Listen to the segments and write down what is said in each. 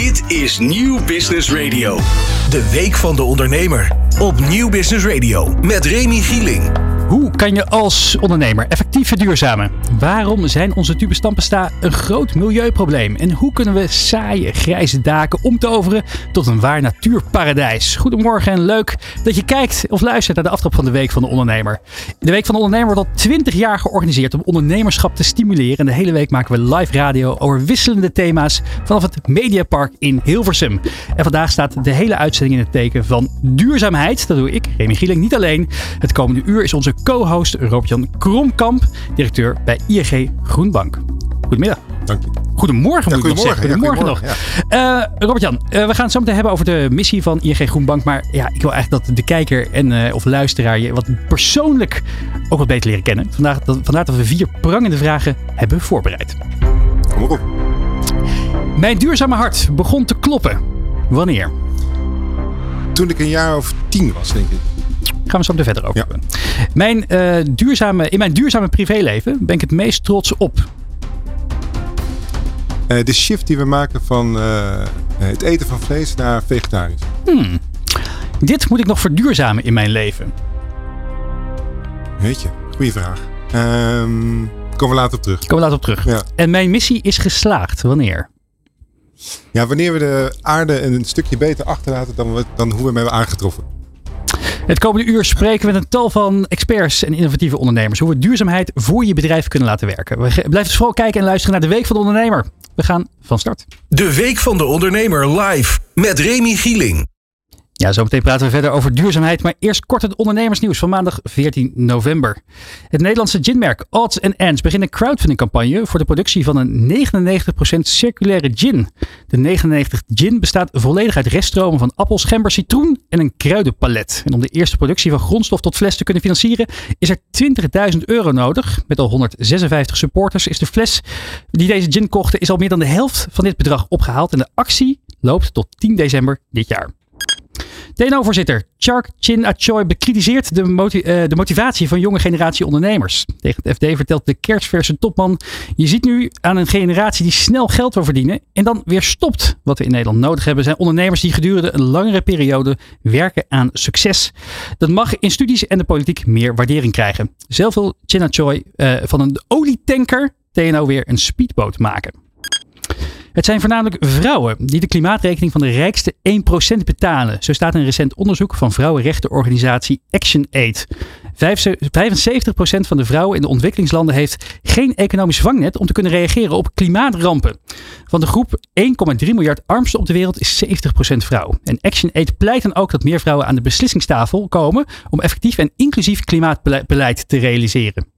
Dit is Nieuw Business Radio. De Week van de Ondernemer. Op Nieuw Business Radio. Met Remy Gieling. Kan je als ondernemer effectief verduurzamen? Waarom zijn onze tube stampensta een groot milieuprobleem? En hoe kunnen we saaie grijze daken omtoveren tot een waar natuurparadijs? Goedemorgen en leuk dat je kijkt of luistert naar de aftrap van de Week van de Ondernemer. De Week van de Ondernemer wordt al 20 jaar georganiseerd om ondernemerschap te stimuleren. En de hele week maken we live radio over wisselende thema's vanaf het Mediapark in Hilversum. En vandaag staat de hele uitzending in het teken van duurzaamheid. Dat doe ik, Remy Gieling, niet alleen. Het komende uur is onze co-host Robert-Jan Kromkamp, directeur bij ING Groenbank. Goedemiddag. Dank je. Goedemorgen moet Ja, ik nog zeggen. goedemorgen. Goedemorgen, Ja, nog. Eh, Robert-Jan, eh, we gaan het zo meteen hebben over de missie van ING Groenbank. Maar ja, ik wil eigenlijk dat de kijker en, eh, of luisteraar je wat persoonlijk ook wat beter leren kennen. Vandaag, dat, vandaar dat we vier prangende vragen hebben voorbereid. Kom maar op. Mijn duurzame hart begon te kloppen. Wanneer? Toen ik een jaar of tien was, denk ik. Gaan we zo meteen verder over Ja. Mijn, eh, duurzame, in mijn duurzame privéleven ben ik het meest trots op. Eh, de shift die we maken van eh, het eten van vlees naar vegetarisch. Dit moet ik nog verduurzamen in mijn leven. Weet je, goede vraag. Ehm komen we later op terug. Komen we later op terug. Ja. En mijn missie is geslaagd. Wanneer? ja, wanneer we de aarde een stukje beter achterlaten dan, we, dan hoe we hem hebben aangetroffen. Het komende uur spreken we met een tal van experts en innovatieve ondernemers. Hoe we duurzaamheid voor je bedrijf kunnen laten werken. We Blijf dus vooral kijken en luisteren naar de Week van de Ondernemer. We gaan van start. De Week van de Ondernemer live. Met Remy Gieling. Ja, zometeen praten we verder over duurzaamheid. Maar eerst kort het ondernemersnieuws van maandag 14 november. Het Nederlandse ginmerk Odds Ends begint een crowdfundingcampagne voor de productie van een 99% circulaire gin. De 99 gin bestaat volledig uit reststromen van appels, gember, citroen en een kruidenpalet. En om de eerste productie van grondstof tot fles te kunnen financieren is er 20.000 euro nodig. Met al 156 supporters is de fles die deze gin kochten is al meer dan de helft van dit bedrag opgehaald. En de actie loopt tot 10 december dit jaar. TNO-voorzitter Chark Chin Achoy bekritiseert de, eh, de motivatie van jonge generatie ondernemers. Tegen het FD vertelt de kerstverse topman: Je ziet nu aan een generatie die snel geld wil verdienen en dan weer stopt. Wat we in Nederland nodig hebben zijn ondernemers die gedurende een langere periode werken aan succes. Dat mag in studies en de politiek meer waardering krijgen. Zelf wil Chin Achoy eh, van een olietanker TNO weer een speedboot maken. Het zijn voornamelijk vrouwen die de klimaatrekening van de rijkste 1% betalen. Zo staat een recent onderzoek van vrouwenrechtenorganisatie ActionAid. 75% van de vrouwen in de ontwikkelingslanden heeft geen economisch vangnet om te kunnen reageren op klimaatrampen. Van de groep 1,3 miljard armsten op de wereld is 70% vrouw. En ActionAid pleit dan ook dat meer vrouwen aan de beslissingstafel komen om effectief en inclusief klimaatbeleid te realiseren.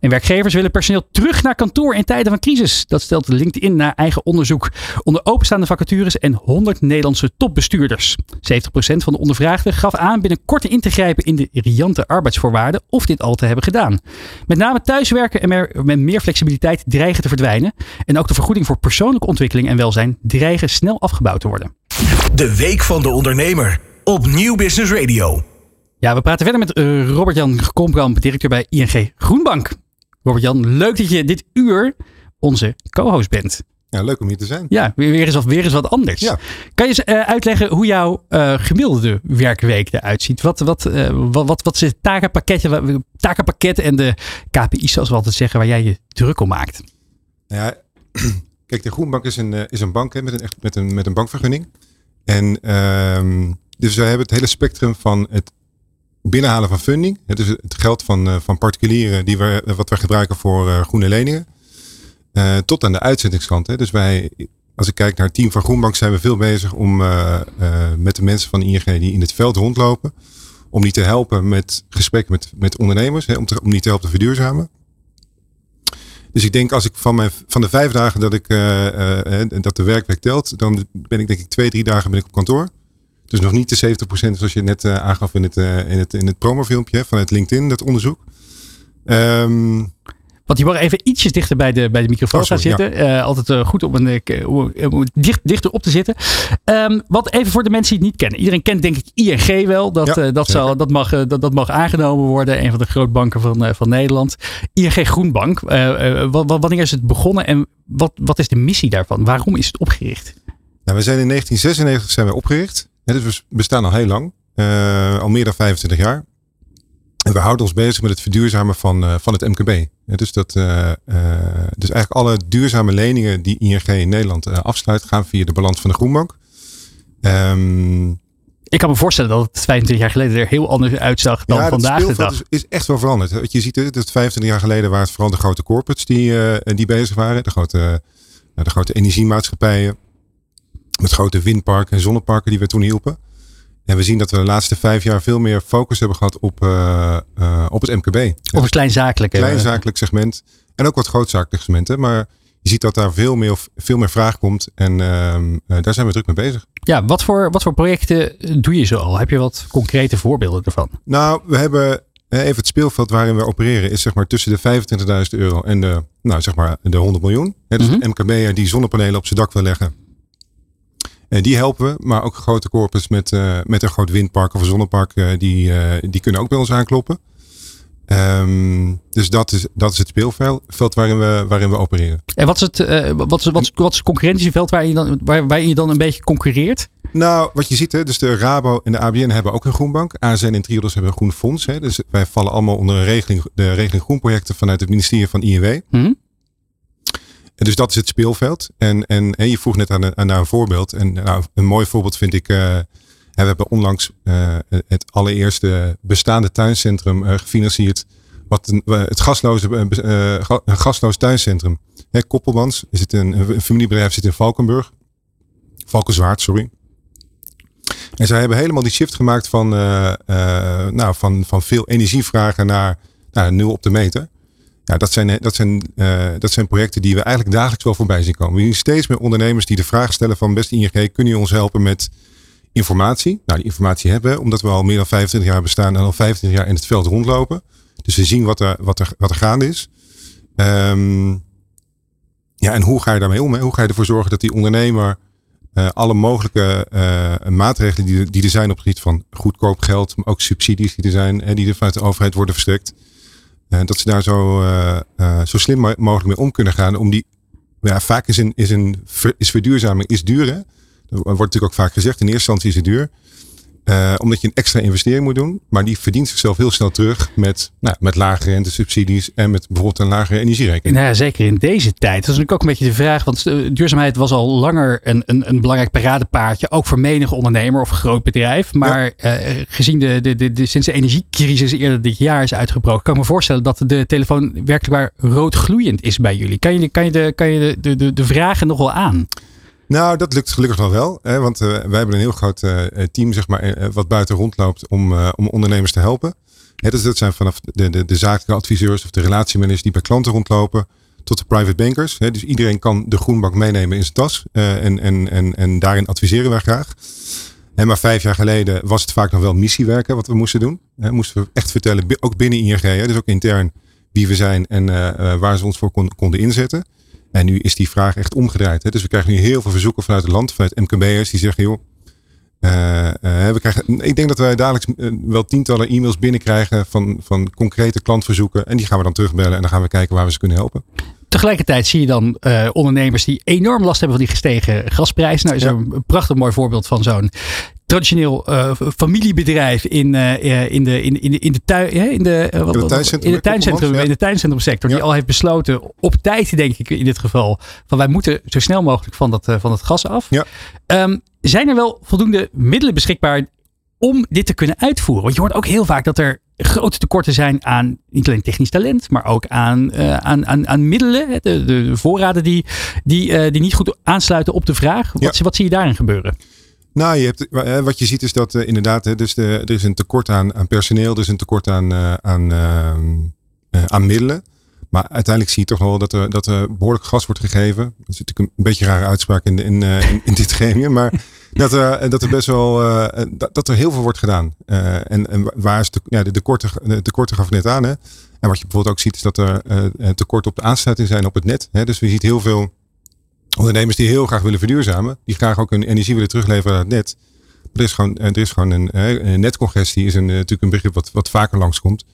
En werkgevers willen personeel terug naar kantoor in tijden van crisis. Dat stelt LinkedIn naar eigen onderzoek. Onder openstaande vacatures en 100 Nederlandse topbestuurders. 70% van de ondervraagden gaf aan binnenkort in te grijpen in de riante arbeidsvoorwaarden of dit al te hebben gedaan. Met name thuiswerken en meer, met meer flexibiliteit dreigen te verdwijnen. En ook de vergoeding voor persoonlijke ontwikkeling en welzijn dreigen snel afgebouwd te worden. De Week van de Ondernemer. Op Nieuw Business Radio. Ja, we praten verder met eh, Robert-Jan Komkamp, directeur bij ING Groenbank. Robert-Jan, leuk dat je dit uur onze co-host bent. Ja, leuk om hier te zijn. Ja, weer, weer, eens, wat, weer eens wat anders. Ja. Kan je eens eh, uitleggen hoe jouw eh, gemiddelde werkweek eruit ziet? Wat, wat, eh, wat, wat, wat is het takenpakketje, wa- takenpakket en de KPI's, zoals we altijd zeggen, waar jij je druk om maakt? Nou ja, kijk, de Groenbank is een, is een bank hè, met, een, met, een, met een bankvergunning. En ehm, dus we hebben het hele spectrum van het binnenhalen van funding. Het is het geld van, eh, van particulieren die we, wat we gebruiken voor eh, groene leningen. eh, tot aan de uitzettingskant. Hè. Dus wij, als ik kijk naar het team van Groenbank, zijn we veel bezig om met de mensen van ING die in het veld rondlopen. Om die te helpen met gesprekken met, met ondernemers. Hè, om, te, om die te helpen verduurzamen. Dus ik denk als ik van, mijn, van de vijf dagen dat, ik, dat de werkweek telt, dan ben ik denk ik twee, drie dagen ben ik op kantoor. Dus nog niet de 70% zoals je net eh, aangaf in het, eh, in het, in het promofilmpje vanuit LinkedIn, dat onderzoek. Ehm, Want je mag even ietsjes dichter bij de, bij de microfoon Oh, gaan zitten. Altijd goed om, een, om, om dicht, dichter op te zitten. Ehm, wat even voor de mensen die het niet kennen. Iedereen kent denk ik ING wel. Dat, Ja, eh, dat, zal, dat, mag, dat, dat mag aangenomen worden. Een van de grootbanken van, van Nederland. ING Groenbank. Wa- wa- wanneer is het begonnen en wat, wat is de missie daarvan? Waarom is het opgericht? Nou, we zijn in 1996 zijn we opgericht. Dus we bestaan al heel lang. al meer dan 25 jaar. En we houden ons bezig met het verduurzamen van, van het MKB. dus, dat, dus eigenlijk alle duurzame leningen die ING in Nederland afsluit, gaan via de balans van de Groenbank. Um, ik kan me voorstellen dat het 25 jaar geleden er heel anders uitzag dan ja, vandaag de dag. Is, is echt wel veranderd. Je ziet, het, het 25 jaar geleden waren het vooral de grote corporates die, uh, die bezig waren. De grote, uh, de grote energiemaatschappijen. Met grote windparken en zonneparken die we toen hielpen. En we zien dat we de laatste vijf jaar veel meer focus hebben gehad op, uh, op het MKB. Op het kleinzakelijke. Kleinzakelijk segment. En ook wat grootzakelijke segmenten. Maar je ziet dat daar veel meer, veel meer vraag komt. En ehm, daar zijn we druk mee bezig. Ja, wat voor, wat voor projecten doe je zo al? Heb je wat concrete voorbeelden ervan? Nou, we hebben even het speelveld waarin we opereren is zeg maar tussen de 25.000 euro en de, nou, zeg maar de 100 miljoen. Dus mm -hmm. de MKB'er die zonnepanelen op zijn dak wil leggen. En die helpen we, maar ook grote corpus met, uh, met een groot windpark of een zonnepark, uh, die, die kunnen ook bij ons aankloppen. Um, dus dat is, dat is het speelveld waarin we, waarin we opereren. En wat is het, uh, wat is, wat is, wat is het concurrentieveld waarin je, dan, waar, waarin je dan een beetje concurreert? Nou, wat je ziet, hè, dus de Rabo en de ABN hebben ook een groenbank. ASN en Triodos hebben een groen fonds. Hè, dus wij vallen allemaal onder een regeling, de regeling groenprojecten vanuit het ministerie van INW. Mm -hmm. En dus dat is het speelveld. En, en, en je vroeg net aan, aan, aan een voorbeeld. En nou, een mooi voorbeeld vind ik. Uh, we hebben onlangs uh, het allereerste bestaande tuincentrum uh, gefinancierd. Wat een, het gasloze, gasloos tuincentrum. Hè, Koppelmans is het een, familiebedrijf zit in Valkenburg. Valkenswaard, sorry. En zij hebben helemaal die shift gemaakt van, nou, van, van veel energievragen naar, naar nul op de meter. Ja, dat zijn, dat, zijn, dat zijn projecten die we eigenlijk dagelijks wel voorbij zien komen. We zien steeds meer ondernemers die de vraag stellen van beste ING, kun je ons helpen met informatie. Nou, die informatie hebben we, omdat we al meer dan 25 jaar bestaan en al 25 jaar in het veld rondlopen. Dus we zien wat er, wat er, wat er gaande is. Um, ja, en hoe ga je daarmee om? Hè? Hoe ga je ervoor zorgen dat die ondernemer uh, alle mogelijke maatregelen die, die er zijn op het gebied van goedkoop geld, maar ook subsidies die er zijn en die er vanuit de overheid worden verstrekt, dat ze daar zo, zo slim mogelijk mee om kunnen gaan. Om die, ja, vaak is, een, is, een, is verduurzaming is duur. Hè? Dat wordt natuurlijk ook vaak gezegd. In eerste instantie is het duur. Uh, omdat je een extra investering moet doen. Maar die verdient zichzelf heel snel terug met, nou, met lagere rentesubsidies en met bijvoorbeeld een lagere energierekening. Nou ja, zeker in deze tijd. Dat is natuurlijk ook een beetje de vraag. Want duurzaamheid was al langer een, een, een belangrijk paradepaardje. Ook voor menige ondernemer of groot bedrijf. Maar ja. uh, gezien de, de, de, de, sinds de energiecrisis eerder dit jaar is uitgebroken. Kan ik me voorstellen dat de telefoon werkelijk waar roodgloeiend is bij jullie. Kan je, kan je, de, kan je de, de, de vragen nog wel aan? Nou, dat lukt gelukkig nog wel. Hè, want uh, wij hebben een heel groot uh, team, zeg maar, wat buiten rondloopt om, om ondernemers te helpen. Hè, dus dat zijn vanaf de, de, de zakelijke adviseurs of de relatiemanagers die bij klanten rondlopen, tot de private bankers. Hè, dus iedereen kan de groenbank meenemen in zijn tas. en, en, en, en daarin adviseren wij graag. En maar vijf jaar geleden was het vaak nog wel missiewerken wat we moesten doen. Hè, moesten we echt vertellen, ook binnen ING, hè, dus ook intern, wie we zijn en waar ze ons voor kon, konden inzetten. En nu is die vraag echt omgedraaid. Hè? Dus we krijgen nu heel veel verzoeken vanuit het land, vanuit MKB'ers, die zeggen, joh, uh, we krijgen, ik denk dat wij dagelijks uh, wel tientallen e-mails binnenkrijgen van, van concrete klantverzoeken. En die gaan we dan terugbellen en dan gaan we kijken waar we ze kunnen helpen. Tegelijkertijd zie je dan ondernemers die enorm last hebben van die gestegen gasprijzen. Nou is er een prachtig mooi voorbeeld van zo'n traditioneel uh, familiebedrijf in, uh, in, de, in, in, de, in de tuin, in de, uh, wat, in de tuincentrum, in de tuincentrum, ja. in de tuincentrumsector, ja. die al heeft besloten op tijd, denk ik in dit geval, van wij moeten zo snel mogelijk van dat, van het gas af. Ja. Um, zijn er wel voldoende middelen beschikbaar om dit te kunnen uitvoeren? Want je hoort ook heel vaak dat er grote tekorten zijn aan niet alleen technisch talent, maar ook aan, uh, aan, aan, aan middelen, de, de, de voorraden die, die, uh, die niet goed aansluiten op de vraag. Wat, ja. wat zie je daarin gebeuren? Nou, je hebt, wat je ziet is dat uh, inderdaad, hè, dus de, er is een tekort aan, aan personeel, er is een tekort aan, aan, uh, aan middelen. Maar uiteindelijk zie je toch wel dat er, dat er behoorlijk gas wordt gegeven. Dat is natuurlijk een beetje een rare uitspraak in, in, in, in dit gremium. Maar dat er, dat er best wel dat, dat er heel veel wordt gedaan. en, en waar is de, ja, de, tekorten, de tekorten gaf net aan. Hè? En wat je bijvoorbeeld ook ziet is dat er tekorten op de aansluiting zijn op het net. Hè? Dus we zien heel veel ondernemers die heel graag willen verduurzamen, die graag ook hun energie willen terugleveren aan het net. Er is gewoon, er is gewoon een, een netcongestie, is een, natuurlijk een begrip wat, wat vaker langskomt.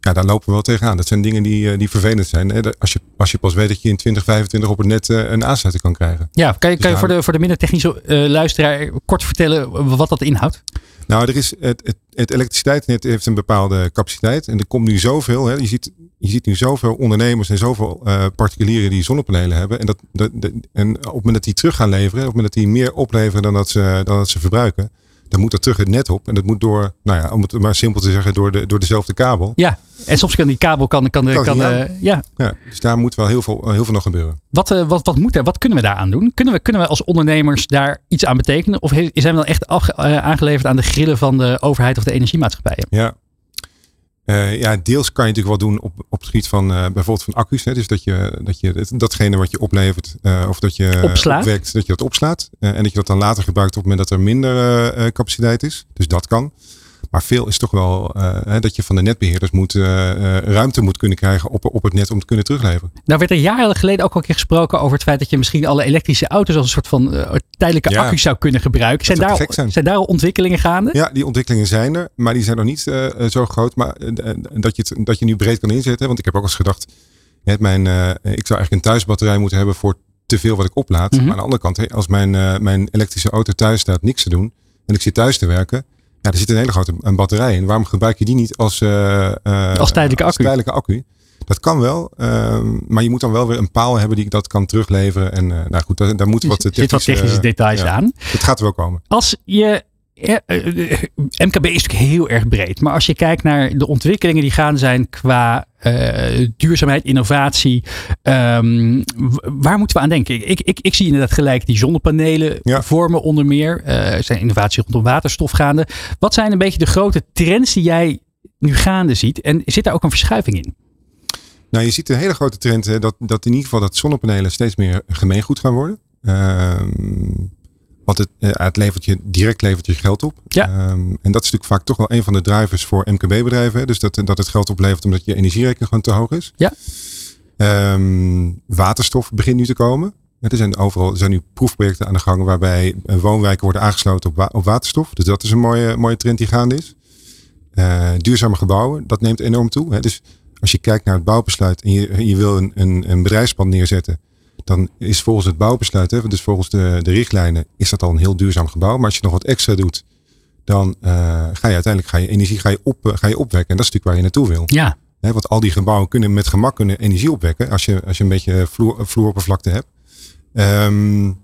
Ja, daar lopen we wel tegenaan. Dat zijn dingen die, die vervelend zijn. Hè? Als, je, als je pas weet dat je in 2025 op het net een aansluiting kan krijgen. Ja, kan je, dus kan je voor, de, voor de minder technische luisteraar kort vertellen wat dat inhoudt? Nou, er is het, het, het elektriciteitsnet heeft een bepaalde capaciteit. En er komt nu zoveel. Hè, je, ziet, je ziet nu zoveel ondernemers en zoveel uh, particulieren die zonnepanelen hebben. En, dat, dat, en op het moment dat die terug gaan leveren, op het moment dat die meer opleveren dan dat ze, dan dat ze verbruiken, dan moet dat terug het net op. En dat moet door, nou ja, om het maar simpel te zeggen, door, de, door dezelfde kabel. Ja, en soms kan die kabel kan, kan, kan, kan uh, ja. ja. Dus daar moet wel heel veel, heel veel nog gebeuren. Wat, uh, wat, wat moet er? Wat kunnen we daaraan doen? Kunnen we, kunnen we als ondernemers daar iets aan betekenen? Of zijn we dan echt uh, aangeleverd aan de grillen van de overheid of de energiemaatschappijen? Ja, uh, ja, deels kan je natuurlijk wel doen op, op het gebied van uh, bijvoorbeeld van accu's. Hè, dus dat je, dat je datgene wat je oplevert uh, of dat je Opslaat. opwekt, dat je dat opslaat. en dat je dat dan later gebruikt op het moment dat er minder capaciteit is. Dus dat kan. Maar veel is toch wel uh, dat je van de netbeheerders moet, uh, ruimte moet kunnen krijgen op, op het net om te kunnen terugleveren. Nou werd er jaren geleden ook al een keer gesproken over het feit dat je misschien alle elektrische auto's als een soort van uh, tijdelijke ja, accu zou kunnen gebruiken. Zijn daar, zijn. zijn daar al ontwikkelingen gaande? Ja, die ontwikkelingen zijn er, maar die zijn nog niet zo groot. Maar dat, je het, dat je nu breed kan inzetten. Want ik heb ook eens gedacht, mijn, ik zou eigenlijk een thuisbatterij moeten hebben voor te veel wat ik oplaad. Mm -hmm. Maar aan de andere kant, als mijn, mijn elektrische auto thuis staat niks te doen en ik zit thuis te werken ja, er zit een hele grote een batterij in. Waarom gebruik je die niet als, uh, als tijdelijke accu? Als tijdelijke accu? Dat kan wel, uh, maar je moet dan wel weer een paal hebben die dat kan terugleveren. En uh, nou goed, daar, daar moeten wat technische, wat technische details aan. Het gaat er wel komen. Als je ja, MKB is natuurlijk heel erg breed. Maar als je kijkt naar de ontwikkelingen die gaan zijn qua uh, duurzaamheid, innovatie. Um, waar moeten we aan denken? Ik, ik, ik zie inderdaad gelijk die zonnepanelen ja. vormen onder meer. Uh, er zijn innovaties rondom waterstof gaande. Wat zijn een beetje de grote trends die jij nu gaande ziet? En zit daar ook een verschuiving in? Nou, je ziet een hele grote trend hè, dat, dat in ieder geval dat zonnepanelen steeds meer gemeengoed gaan worden. Uh, want het, uh, het levert je, direct levert je geld op. Ja. Um, en dat is natuurlijk vaak toch wel een van de drivers voor MKB-bedrijven. Dus dat, dat het geld oplevert omdat je energierekening gewoon te hoog is. Ja. Um, waterstof begint nu te komen. Er zijn overal er zijn nu proefprojecten aan de gang waarbij woonwijken worden aangesloten op, wa op waterstof. Dus dat is een mooie, mooie trend die gaande is. Uh, duurzame gebouwen, dat neemt enorm toe. Hè. Dus als je kijkt naar het bouwbesluit en je, je wil een, een, een bedrijfspand neerzetten dan is volgens het bouwbesluit, hè, dus volgens de, de richtlijnen, is dat al een heel duurzaam gebouw. Maar als je nog wat extra doet, dan uh, ga je uiteindelijk ga je energie ga je op, uh, ga je opwekken. En dat is natuurlijk waar je naartoe wil. Ja. Hè, want al die gebouwen kunnen met gemak kunnen energie opwekken als je, als je een beetje vloer, vloeroppervlakte hebt. Um,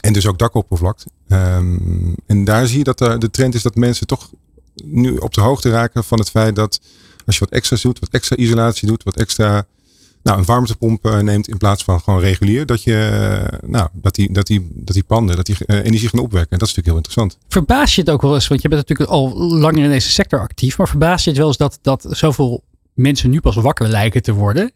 en dus ook dakoppervlakte. Um, en daar zie je dat de, de trend is dat mensen toch nu op de hoogte raken van het feit dat als je wat extra doet, wat extra isolatie doet, wat extra nou, een warmtepomp uh, neemt in plaats van gewoon regulier, dat, je, uh, nou, dat, die, dat, die, dat die panden dat die, uh, energie gaan opwekken. En dat is natuurlijk heel interessant. Verbaas je het ook wel eens, want je bent natuurlijk al langer in deze sector actief, maar verbaas je het wel eens dat, dat zoveel mensen nu pas wakker lijken te worden.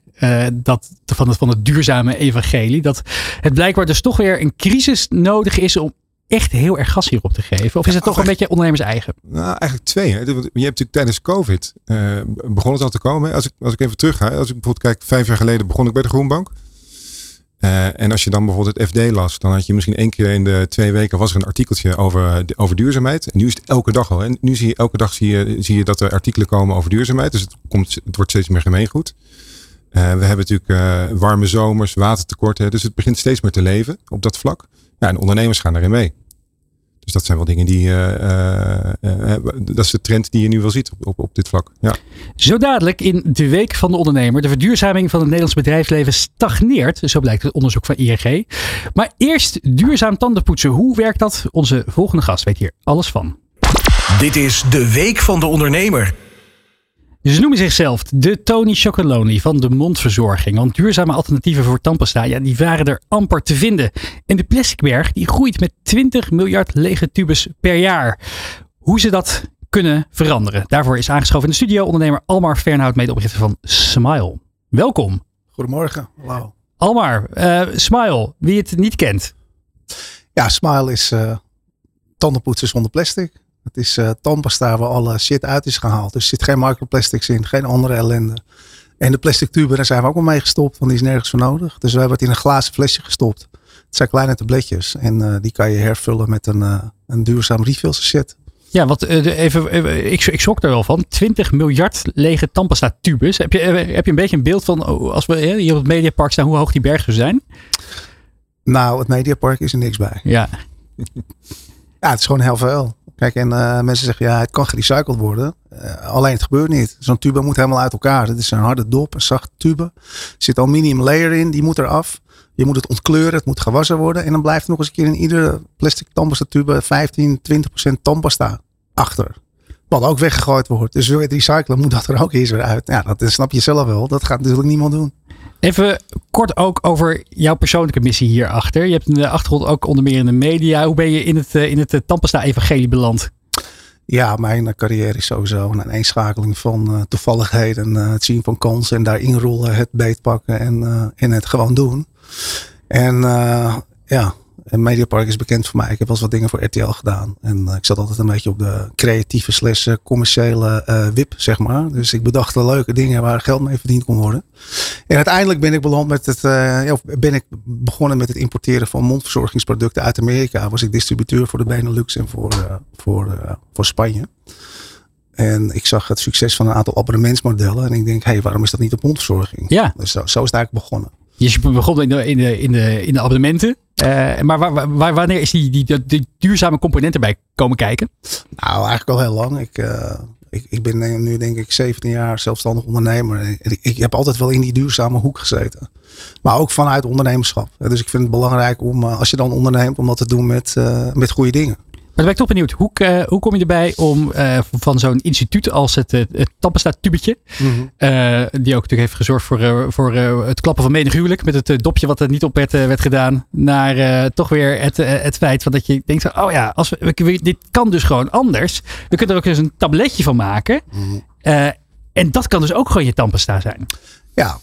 dat, van, het, van het duurzame evangelie. Dat het blijkbaar dus toch weer een crisis nodig is om echt heel erg gas hierop te geven? Of is het toch een beetje ondernemers eigen? Nou, eigenlijk twee. Hè. Je hebt natuurlijk tijdens COVID uh, begon het al te komen. Als ik, als ik even terug ga. Als ik bijvoorbeeld kijk, vijf jaar geleden begon ik bij de Groenbank. Uh, en als je dan bijvoorbeeld het FD las, dan had je misschien één keer in de twee weken was er een artikeltje over, over duurzaamheid. En nu is het elke dag al. En nu zie je elke dag zie je, zie je dat er artikelen komen over duurzaamheid. Dus het, komt, het wordt steeds meer gemeengoed. Uh, we hebben natuurlijk warme zomers, watertekorten. Dus het begint steeds meer te leven op dat vlak. Ja, en ondernemers gaan erin mee. Dus dat zijn wel dingen die. Uh, uh, dat is de trend die je nu wel ziet op, op, op dit vlak. Ja. Zo dadelijk in de Week van de Ondernemer. De verduurzaming van het Nederlands bedrijfsleven stagneert. Zo blijkt het onderzoek van ING. Maar eerst duurzaam tandenpoetsen. Hoe werkt dat? Onze volgende gast weet hier alles van. Dit is de Week van de Ondernemer. Ze noemen zichzelf de Tony Chocoloni van de mondverzorging. Want duurzame alternatieven voor tandpasta, ja, die waren er amper te vinden. En de plasticberg die groeit met 20 miljard lege tubes per jaar. Hoe ze dat kunnen veranderen. Daarvoor is aangeschoven in de studio ondernemer Almar Fernhout, medeoprichter van Smile. Welkom. Goedemorgen. Hallo. Almar, uh, Smile, wie het niet kent. Ja, Smile is uh, tandenpoetsen zonder plastic. Het is uh, tandpasta waar alle shit uit is gehaald. Dus er zit geen microplastics in, geen andere ellende. En de plastic tube, daar zijn we ook al mee gestopt, want die is nergens voor nodig. Dus we hebben het in een glazen flesje gestopt. Het zijn kleine tabletjes en uh, die kan je hervullen met een, uh, een duurzaam refill set. Ja, wat uh, even, even, ik, ik schrok er wel van. 20 miljard lege tandpasta tubes. Heb je, heb je een beetje een beeld van oh, als we hier op het Mediapark staan, hoe hoog die bergen zijn? Nou, het Mediapark is er niks bij. Ja. ja, het is gewoon heel veel. Kijk, en uh, mensen zeggen ja, het kan gerecycled worden. Uh, alleen het gebeurt niet. Zo'n tube moet helemaal uit elkaar. Het is een harde dop, een zachte tube. Er zit aluminium layer in, die moet eraf. Je moet het ontkleuren, het moet gewassen worden. En dan blijft er nog eens een keer in iedere plastic tandpasta tube 15, 20 procent tandpasta achter. Wat ook weggegooid wordt. Dus wil je het recyclen, moet dat er ook eerst weer uit. Ja, dat snap je zelf wel. Dat gaat natuurlijk niemand doen. Even kort ook over jouw persoonlijke missie hierachter. Je hebt een achtergrond ook onder meer in de media. Hoe ben je in het, in het Tandpasta-evangelie beland? Ja, mijn carrière is sowieso een eenschakeling van toevalligheden. Uh, het zien van kansen en daarin rollen, het beetpakken en, uh, en het gewoon doen. En ja, en Mediapark is bekend voor mij. Ik heb wel eens wat dingen voor RTL gedaan. En ik zat altijd een beetje op de creatieve slash commerciële uh, wip, zeg maar. Dus ik bedacht de leuke dingen waar geld mee verdiend kon worden. En uiteindelijk ben ik beland met het, uh, ben ik begonnen met het importeren van mondverzorgingsproducten uit Amerika. Was ik distributeur voor de Benelux en voor, voor, voor Spanje. En ik zag het succes van een aantal abonnementsmodellen. En ik denk, hé, hey, waarom is dat niet op mondverzorging? Ja. Dus zo, zo is het eigenlijk begonnen. Je begon in de, in de, in de, in de abonnementen. Uh, maar waar, waar, wanneer is die, die, die, duurzame component erbij komen kijken? Nou, eigenlijk al heel lang. Ik, uh, ik, ik ben nu denk ik 17 jaar zelfstandig ondernemer. Ik, ik heb altijd wel in die duurzame hoek gezeten. Maar ook vanuit ondernemerschap. Dus ik vind het belangrijk om, uh, als je dan onderneemt, om dat te doen met, met goede dingen. Maar dan ben ik toch benieuwd. Hoe, uh, hoe kom je erbij om uh, van zo'n instituut als het, het, het tubetje mm -hmm. uh, die ook natuurlijk heeft gezorgd voor, voor het klappen van menig huwelijk. Met het dopje wat er niet op werd, werd gedaan. Naar toch weer het, het feit van dat je denkt. Oh ja, als we, we, dit kan dus gewoon anders. We kunnen er ook eens een tabletje van maken. Mm -hmm. en dat kan dus ook gewoon je tandpasta zijn. Ja,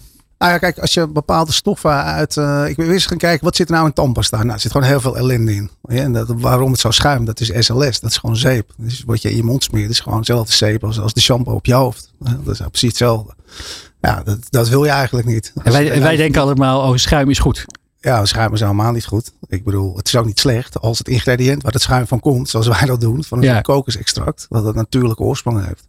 nou ja, kijk, als je bepaalde stoffen uit. Uh, ik wil eens gaan kijken, wat zit er nou in tandpasta? Nou, er zit gewoon heel veel ellende in. Ja, en dat, waarom het zo schuim, dat is SLS. Dat is gewoon zeep. Dus wat je in je mond smeert, is gewoon dezelfde zeep als, als de shampoo op je hoofd. Dat is precies hetzelfde. Ja, dat, dat wil je eigenlijk niet. En wij, wij denken allemaal, oh, schuim is goed. Ja, schuim is helemaal niet goed. Ik bedoel, het is ook niet slecht als het ingrediënt waar het schuim van komt, zoals wij dat doen, van een ja. kokosextract, dat het natuurlijke oorsprong heeft.